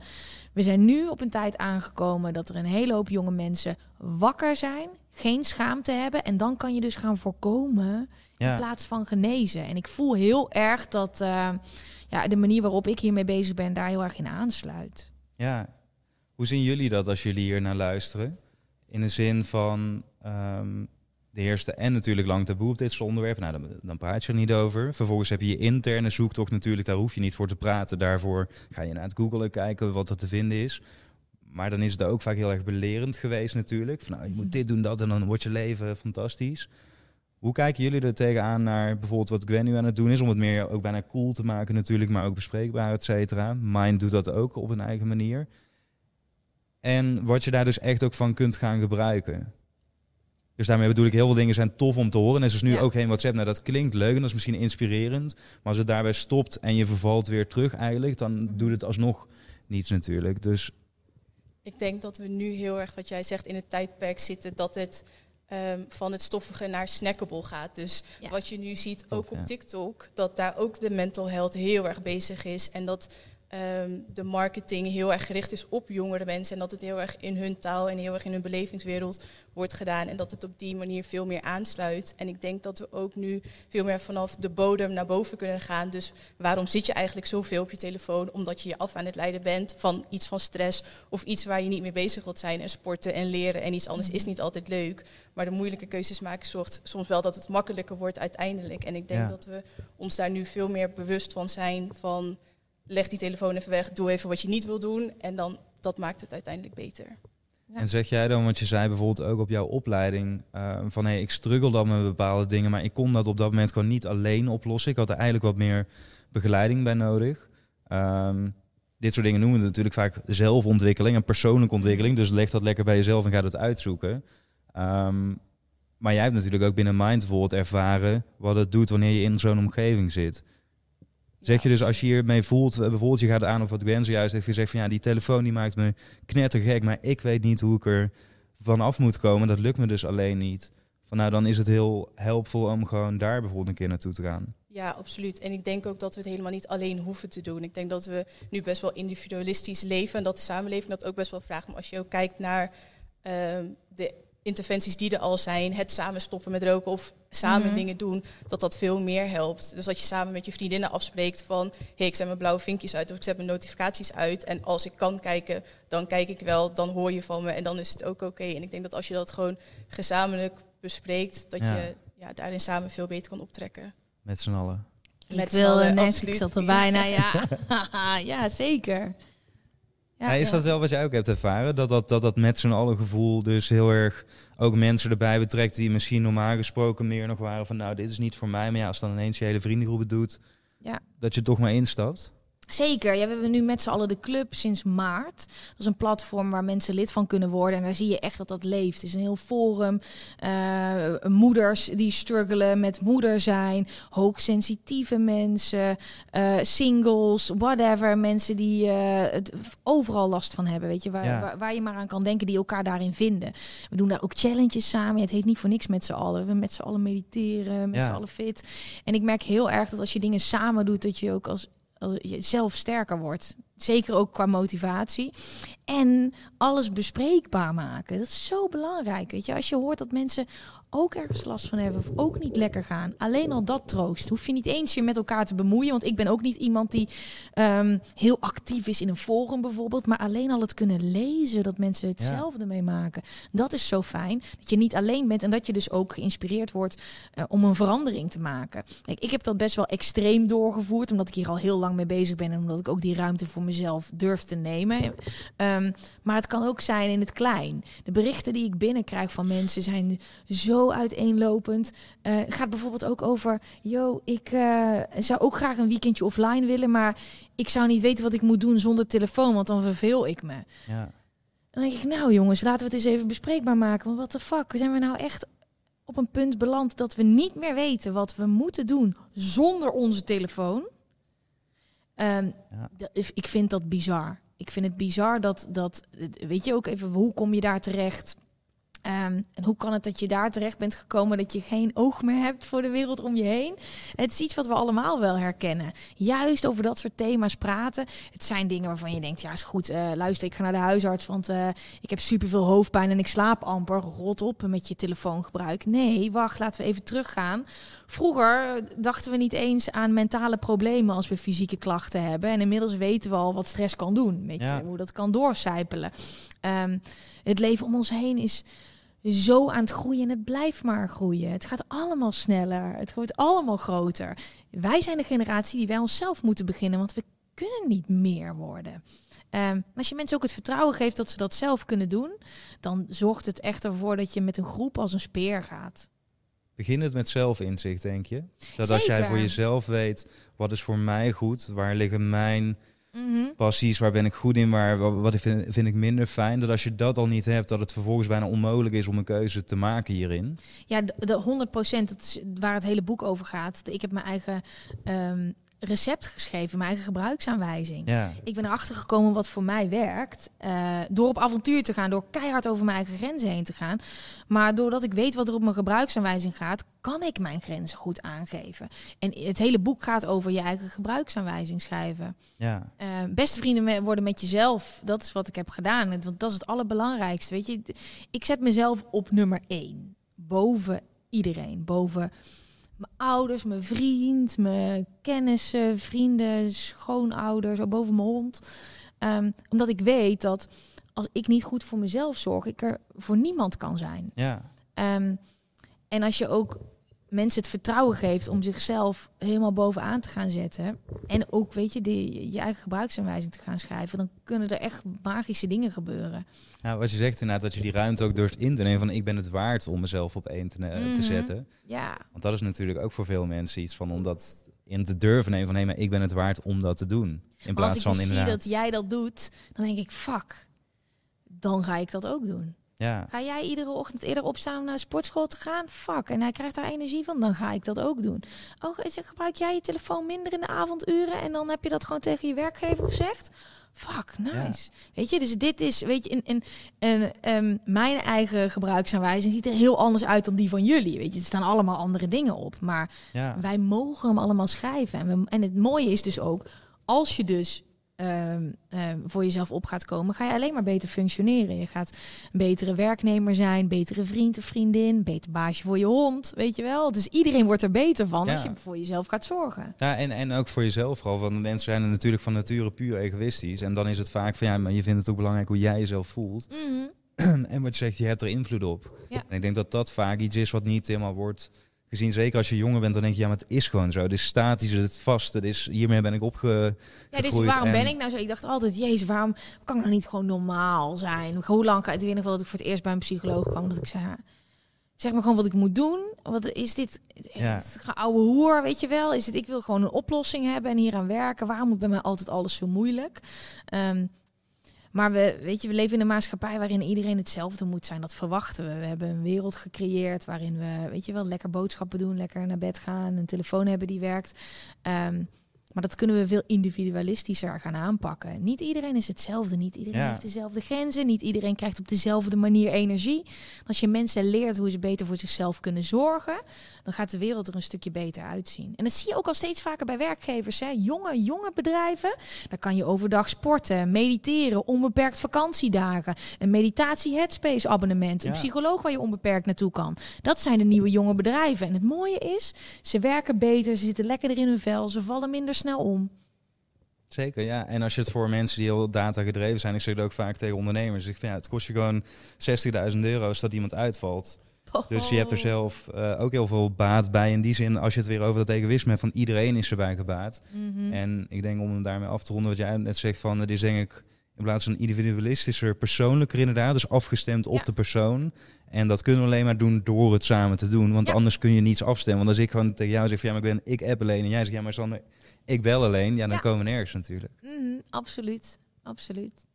We zijn nu op een tijd aangekomen dat er een hele hoop jonge mensen wakker zijn, geen schaamte hebben. En dan kan je dus gaan voorkomen in plaats van genezen. En ik voel heel erg dat eh, ja, de manier waarop ik hiermee bezig ben daar heel erg in aansluit. ja. Hoe zien jullie dat als jullie hier naar luisteren? In de zin van ehm, de eerste en natuurlijk lang taboe op dit soort onderwerpen. Nou, dan, dan praat je er niet over. Vervolgens heb je je interne zoektocht natuurlijk. Daar hoef je niet voor te praten. Daarvoor ga je naar het googelen kijken wat er te vinden is. Maar dan is het ook vaak heel erg belerend geweest natuurlijk. Van, nou, je moet dit doen, dat en dan wordt je leven fantastisch. Hoe kijken jullie er tegenaan naar bijvoorbeeld wat Gwen nu aan het doen is? Om het meer ook bijna cool te maken natuurlijk, maar ook bespreekbaar, et cetera. Mind doet dat ook op een eigen manier. En wat je daar dus echt ook van kunt gaan gebruiken. Dus daarmee bedoel ik, heel veel dingen zijn tof om te horen. En er is nu Ja. ook geen WhatsApp. Nou, dat klinkt leuk en dat is misschien inspirerend. Maar als het daarbij stopt en je vervalt weer terug eigenlijk, dan Mhm. doet het alsnog niets natuurlijk. Dus Ik denk dat we nu heel erg, wat jij zegt, in het tijdperk zitten dat het ehm, van het stoffige naar snackable gaat. Dus Ja. wat je nu ziet, ook op ja. TikTok, dat daar ook de mental health heel erg bezig is. En dat ehm, de marketing heel erg gericht is op jongere mensen. En dat het heel erg in hun taal en heel erg in hun belevingswereld wordt gedaan. En dat het op die manier veel meer aansluit. En ik denk dat we ook nu veel meer vanaf de bodem naar boven kunnen gaan. Dus waarom zit je eigenlijk zoveel op je telefoon? Omdat je je af aan het leiden bent van iets van stress of iets waar je niet mee bezig wilt zijn. En sporten en leren en iets anders is niet altijd leuk. Maar de moeilijke keuzes maken zorgt soms wel dat het makkelijker wordt uiteindelijk. En ik denk Ja. dat we ons daar nu veel meer bewust van zijn van leg die telefoon even weg, doe even wat je niet wil doen. En dan dat maakt het uiteindelijk beter. Ja. En zeg jij dan, want je zei bijvoorbeeld ook op jouw opleiding, eh, van hey, ik struggle dan met bepaalde dingen, maar ik kon dat op dat moment gewoon niet alleen oplossen. Ik had er eigenlijk wat meer begeleiding bij nodig. Ehm, dit soort dingen noemen we natuurlijk vaak zelfontwikkeling en persoonlijke ontwikkeling. Dus leg dat lekker bij jezelf en ga dat uitzoeken. Ehm, maar jij hebt natuurlijk ook binnen Mindful het ervaren wat het doet wanneer je in zo'n omgeving zit. Zeg je dus als je hiermee voelt, eh, bijvoorbeeld je gaat aan of wat Gwen zojuist heeft gezegd van ja, die telefoon die maakt me knettergek, maar ik weet niet hoe ik er vanaf moet komen. Dat lukt me dus alleen niet. Van nou, dan is het heel helpvol om gewoon daar bijvoorbeeld een keer naartoe te gaan. Ja, absoluut. En ik denk ook dat we het helemaal niet alleen hoeven te doen. Ik denk dat we nu best wel individualistisch leven en dat de samenleving dat ook best wel vraagt. Maar als je ook kijkt naar ehm, de interventies die er al zijn, het samen stoppen met roken of samen Mhm. dingen doen, dat dat veel meer helpt. Dus dat je samen met je vriendinnen afspreekt van, hé, hey, ik zet mijn blauwe vinkjes uit of ik zet mijn notificaties uit. En als ik kan kijken, dan kijk ik wel, dan hoor je van me en dan is het ook oké. En ik denk dat als je dat gewoon gezamenlijk bespreekt, dat Ja. je ja, daarin samen veel beter kan optrekken. Met z'n allen. Ik Met z'n wil allen, een Netflix absoluut. zat er bijna, ja. ja, zeker. Ja, is dat wel wat jij ook hebt ervaren? Dat dat, dat, dat met z'n allen gevoel dus heel erg ook mensen erbij betrekt die misschien normaal gesproken meer nog waren van nou, dit is niet voor mij. Maar ja, als dan ineens je hele vriendengroep het doet, Ja. dat je toch maar instapt. Zeker. Ja, we hebben nu met z'n allen de club sinds maart. Dat is een platform waar mensen lid van kunnen worden. En daar zie je echt dat dat leeft. Het is een heel forum. eh, moeders die struggelen met moeder zijn. Hoogsensitieve mensen. eh, singles, whatever. Mensen die eh, het overal last van hebben. Weet je, waar, Ja. waar, waar je maar aan kan denken, die elkaar daarin vinden. We doen daar ook challenges samen. Het heet niet voor niks met z'n allen. We met z'n allen mediteren, met Ja. z'n allen fit. En ik merk heel erg dat als je dingen samen doet, dat je ook als als je zelf sterker wordt. Zeker ook qua motivatie. En alles bespreekbaar maken. Dat is zo belangrijk. Weet je, als je hoort dat mensen ook ergens last van hebben of ook niet lekker gaan. Alleen al dat troost. Hoef je niet eens je met elkaar te bemoeien. Want ik ben ook niet iemand die ehm, heel actief is in een forum bijvoorbeeld. Maar alleen al het kunnen lezen dat mensen hetzelfde meemaken. Dat is zo fijn. Dat je niet alleen bent en dat je dus ook geïnspireerd wordt eh, om een verandering te maken. Kijk, ik heb dat best wel extreem doorgevoerd. Omdat ik hier al heel lang mee bezig ben. En omdat ik ook die ruimte voor mezelf durf te nemen. Ehm, maar het kan ook zijn in het klein. De berichten die ik binnenkrijg van mensen zijn zo uiteenlopend. Uh, het gaat bijvoorbeeld ook over, yo, ik uh, zou ook graag een weekendje offline willen, maar ik zou niet weten wat ik moet doen zonder telefoon, want dan verveel ik me. Ja. Dan denk ik, nou jongens, laten we het eens even bespreekbaar maken. Want wat de fuck, zijn we nou echt op een punt beland dat we niet meer weten wat we moeten doen zonder onze telefoon? Um, ja. Ik vind dat bizar. Ik vind het bizar dat, dat, weet je ook even, hoe kom je daar terecht? Um, en hoe kan het dat je daar terecht bent gekomen dat je geen oog meer hebt voor de wereld om je heen? Het is iets wat we allemaal wel herkennen. Juist over dat soort thema's praten. Het zijn dingen waarvan je denkt, ja is goed, uh, luister ik ga naar de huisarts, want uh, ik heb superveel hoofdpijn en ik slaap amper. Rot op met je telefoongebruik. Nee, wacht, laten we even teruggaan. Vroeger dachten we niet eens aan mentale problemen als we fysieke klachten hebben. En inmiddels weten we al wat stress kan doen. Weet je, ja. hoe dat kan doorcijpelen. Um, het leven om ons heen is zo aan het groeien en het blijft maar groeien. Het gaat allemaal sneller, het wordt allemaal groter. Wij zijn de generatie die wij onszelf moeten beginnen, want we kunnen niet meer worden. Um, als je mensen ook het vertrouwen geeft dat ze dat zelf kunnen doen, dan zorgt het echt ervoor dat je met een groep als een speer gaat. Begin het met zelfinzicht, denk je? Dat als jij voor jezelf weet, wat is voor mij goed, waar liggen mijn Mm Passies, waar ben ik goed in, waar, wat vind, vind, ik minder fijn. Dat als je dat al niet hebt, dat het vervolgens bijna onmogelijk is om een keuze te maken hierin. Ja, de, de 100 procent, dat is waar het hele boek over gaat. Ik heb mijn eigen um, recept geschreven, mijn eigen gebruiksaanwijzing. Ja. Ik ben erachter gekomen wat voor mij werkt. Uh, door op avontuur te gaan, door keihard over mijn eigen grenzen heen te gaan. Maar doordat ik weet wat er op mijn gebruiksaanwijzing gaat, kan ik mijn grenzen goed aangeven. En het hele boek gaat over je eigen gebruiksaanwijzing schrijven. Ja. Uh, beste vrienden worden met jezelf. Dat is wat ik heb gedaan. Want dat is het allerbelangrijkste. Weet je, ik zet mezelf op nummer één. Boven iedereen. Boven mijn ouders, mijn vriend, mijn kennissen, vrienden, schoonouders, ook boven mijn hond. Um, omdat ik weet dat als ik niet goed voor mezelf zorg, ik er voor niemand kan zijn. Ja. Um, en als je ook mensen het vertrouwen geeft om zichzelf helemaal bovenaan te gaan zetten. En ook, weet je, de, je eigen gebruiksaanwijzing te gaan schrijven. Dan kunnen er echt magische dingen gebeuren. Ja, wat je zegt inderdaad, dat je die ruimte ook durft in te nemen. Van ik ben het waard om mezelf op één te, mm -hmm. te zetten. Ja. Want dat is natuurlijk ook voor veel mensen iets van om dat in te durven nemen. Van hé, maar ik ben het waard om dat te doen. In plaats als van ik dus inderdaad. zie dat jij dat doet, dan denk ik, fuck, dan ga ik dat ook doen. Ja. Ga jij iedere ochtend eerder opstaan om naar de sportschool te gaan? Fuck. En hij krijgt daar energie van, dan ga ik dat ook doen. Oh, gebruik jij je telefoon minder in de avonduren en dan heb je dat gewoon tegen je werkgever gezegd? Fuck, nice. Ja. Weet je, dus dit is, weet je, in, in, in um, mijn eigen gebruiksaanwijzing ziet er heel anders uit dan die van jullie. Weet je, er staan allemaal andere dingen op. Maar ja. wij mogen hem allemaal schrijven. En, we, en het mooie is dus ook, als je dus um, um, voor jezelf op gaat komen, ga je alleen maar beter functioneren. Je gaat een betere werknemer zijn, betere vriend of vriendin, beter baasje voor je hond, weet je wel. Dus iedereen wordt er beter van Ja. als je voor jezelf gaat zorgen. Ja, en, en ook voor jezelf vooral. Want mensen zijn er natuurlijk van nature puur egoïstisch. En dan is het vaak van ja, maar je vindt het ook belangrijk hoe jij jezelf voelt. en wat je zegt, je hebt er invloed op. Ja. En ik denk dat dat vaak iets is wat niet helemaal wordt gezien. Zeker als je jonger bent, dan denk je, ja, maar het is gewoon zo. Het is statisch, het is vast. Het is, hiermee ben ik opge. Ja, dus waarom en- ben ik nou zo? Ik dacht altijd, jezus, waarom kan ik nou niet gewoon normaal zijn? Hoe lang ga ik weet nog wel dat ik voor het eerst bij een psycholoog kwam, dat ik zei, zeg me gewoon wat ik moet doen. Wat is dit? Ja. Het oude hoer, weet je wel? Is het? Ik wil gewoon een oplossing hebben en hier aan werken. Waarom moet bij mij altijd alles zo moeilijk? Ehm, maar we, weet je, we leven in een maatschappij waarin iedereen hetzelfde moet zijn. Dat verwachten we. We hebben een wereld gecreëerd waarin we, weet je wel, lekker boodschappen doen, lekker naar bed gaan, een telefoon hebben die werkt. Ehm, Maar dat kunnen we veel individualistischer gaan aanpakken. Niet iedereen is hetzelfde. Niet iedereen Ja. heeft dezelfde grenzen. Niet iedereen krijgt op dezelfde manier energie. Als je mensen leert hoe ze beter voor zichzelf kunnen zorgen, dan gaat de wereld er een stukje beter uitzien. En dat zie je ook al steeds vaker bij werkgevers. Hè. Jonge, jonge bedrijven, daar kan je overdag sporten, mediteren, onbeperkt vakantiedagen, een meditatie headspace abonnement, een psycholoog waar je onbeperkt naartoe kan. Dat zijn de nieuwe jonge bedrijven. En het mooie is, ze werken beter, ze zitten lekkerder in hun vel, ze vallen minder snel om. Zeker, ja. En als je het voor mensen die heel data gedreven zijn, ik zeg het ook vaak tegen ondernemers, ik van, ja, het kost je gewoon 60.000 euro als dat iemand uitvalt. Dus je hebt er zelf eh, ook heel veel baat bij. In die zin, als je het weer over dat egoïsme hebt, van iedereen is erbij gebaat. Mhm. En ik denk om hem daarmee af te ronden, wat jij net zegt, van het is denk ik in plaats van individualistischer, persoonlijker inderdaad. Dus afgestemd op Ja. de persoon. En dat kunnen we alleen maar doen door het samen te doen. Want Ja. anders kun je niets afstemmen. Want als ik gewoon tegen jou zeg, van, ja, maar ik ben ik app alleen. En jij zegt, ja, maar Sander, ik bel alleen. Ja, dan Ja. komen we nergens natuurlijk. Mhm, absoluut, absoluut.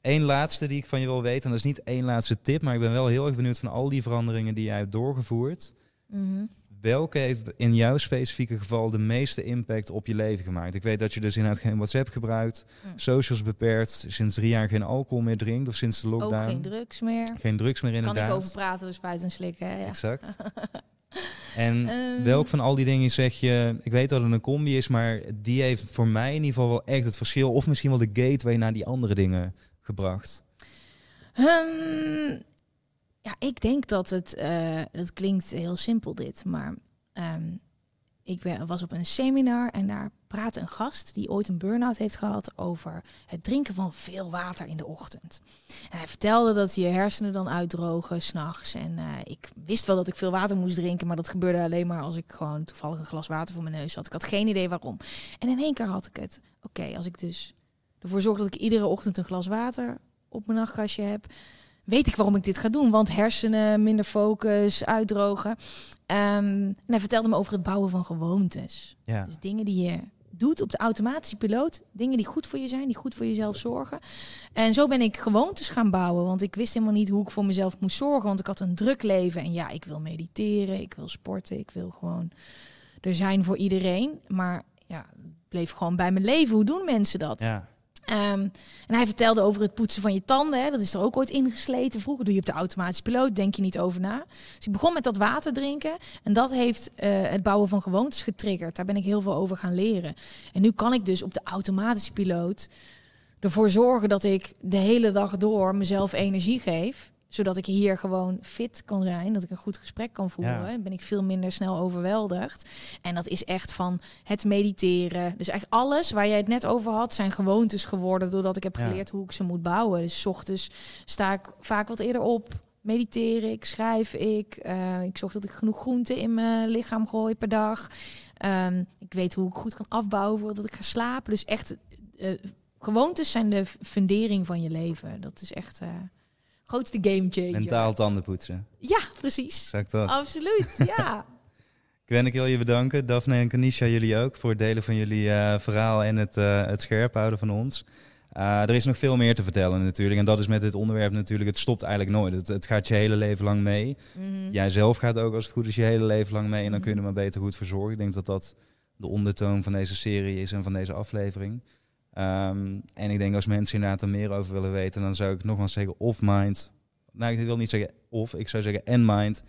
Eén laatste die ik van je wil weten. En dat is niet één laatste tip. Maar ik ben wel heel erg benieuwd van al die veranderingen die jij hebt doorgevoerd. Mhm. Welke heeft in jouw specifieke geval de meeste impact op je leven gemaakt? Ik weet dat je dus inderdaad geen WhatsApp gebruikt, Mm. socials beperkt, sinds drie jaar geen alcohol meer drinkt of sinds de lockdown. Ook geen drugs meer. Geen drugs meer Kan inderdaad. ik over praten, dus spuiten en slikken. hè, Ja. Exact. En Ehm, welk van al die dingen zeg je, ik weet dat het een combi is, maar die heeft voor mij in ieder geval wel echt het verschil, of misschien wel de gateway naar die andere dingen gebracht. Ehm, ja, ik denk dat het, eh, dat klinkt heel simpel dit, maar ehm, ik ben, was op een seminar en daar praatte een gast die ooit een burn-out heeft gehad over het drinken van veel water in de ochtend. En hij vertelde dat je hersenen dan uitdrogen s'nachts. En eh, ik wist wel dat ik veel water moest drinken, maar dat gebeurde alleen maar als ik gewoon toevallig een glas water voor mijn neus had. Ik had geen idee waarom. En in één keer had ik het. Oké, als ik dus ervoor zorg dat ik iedere ochtend een glas water op mijn nachtkastje heb, weet ik waarom ik dit ga doen. Want hersenen, minder focus, uitdrogen. Ehm, en hij vertelde me over het bouwen van gewoontes. Ja. Dus dingen die je doet op de automatische piloot. Dingen die goed voor je zijn, die goed voor jezelf zorgen. En zo ben ik gewoontes gaan bouwen. Want ik wist helemaal niet hoe ik voor mezelf moest zorgen. Want ik had een druk leven. En ja, ik wil mediteren, ik wil sporten, ik wil gewoon er zijn voor iedereen. Maar ja, het bleef gewoon bij mijn leven. Hoe doen mensen dat? Ja. Ehm, en hij vertelde over het poetsen van je tanden. Hè. Dat is er ook ooit ingesleten. Vroeger doe je op de automatische piloot, denk je niet over na. Dus ik begon met dat water drinken. En dat heeft eh, het bouwen van gewoontes getriggerd. Daar ben ik heel veel over gaan leren. En nu kan ik dus op de automatische piloot ervoor zorgen dat ik de hele dag door mezelf energie geef zodat ik hier gewoon fit kan zijn, dat ik een goed gesprek kan voeren. Ja. Ben ik veel minder snel overweldigd. En dat is echt van het mediteren. Dus eigenlijk alles waar jij het net over had, zijn gewoontes geworden doordat ik heb Ja. geleerd hoe ik ze moet bouwen. Dus ochtends sta ik vaak wat eerder op. Mediteer ik, schrijf ik. eh, ik zorg dat ik genoeg groente in mijn lichaam gooi per dag. Ehm, ik weet hoe ik goed kan afbouwen voordat ik ga slapen. Dus echt, eh, gewoontes zijn de fundering van je leven. Dat is echt eh grootste game changer. Mentaal tanden poetsen. Ja, precies. Exact dat. Absoluut, ja. Gwen, ik wil je bedanken. Daphne en Kanisha, jullie ook, voor het delen van jullie eh, verhaal en het, eh, het scherp houden van ons. Eh, er is nog veel meer te vertellen natuurlijk. En dat is met dit onderwerp natuurlijk, het stopt eigenlijk nooit. Het, het gaat je hele leven lang mee. Mhm. Jij zelf gaat ook als het goed is je hele leven lang mee. En dan Mhm. kun je er maar beter goed voor zorgen. Ik denk dat dat de ondertoon van deze serie is en van deze aflevering. Ehm, en ik denk als mensen inderdaad er meer over willen weten, dan zou ik nogmaals zeggen of mind. Nou, ik wil niet zeggen of, ik zou zeggen en mind.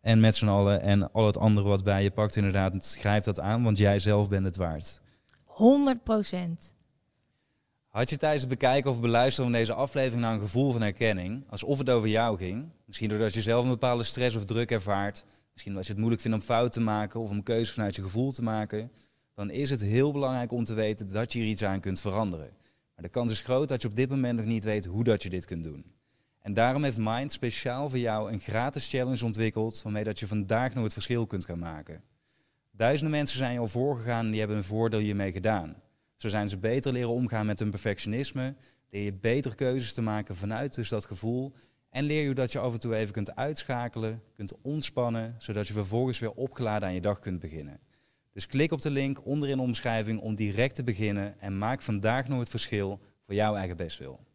En met z'n allen en al het andere wat bij je pakt inderdaad, grijp dat aan, want jij zelf bent het waard. 100 procent. Had je tijdens het bekijken of beluisteren van deze aflevering nou een gevoel van herkenning? Alsof het over jou ging? Misschien doordat je zelf een bepaalde stress of druk ervaart. Misschien omdat je het moeilijk vindt om fout te maken of om keuzes vanuit je gevoel te maken. Dan is het heel belangrijk om te weten dat je er iets aan kunt veranderen. Maar de kans is groot dat je op dit moment nog niet weet hoe dat je dit kunt doen. En daarom heeft Mind speciaal voor jou een gratis challenge ontwikkeld waarmee dat je vandaag nog het verschil kunt gaan maken. Duizenden mensen zijn al voorgegaan en die hebben een voordeel hiermee gedaan. Zo zijn ze beter leren omgaan met hun perfectionisme, leer je beter keuzes te maken vanuit dus dat gevoel en leer je dat je af en toe even kunt uitschakelen, kunt ontspannen, zodat je vervolgens weer opgeladen aan je dag kunt beginnen. Dus klik op de link onder in de omschrijving om direct te beginnen en maak vandaag nog het verschil voor jouw eigen bestwil.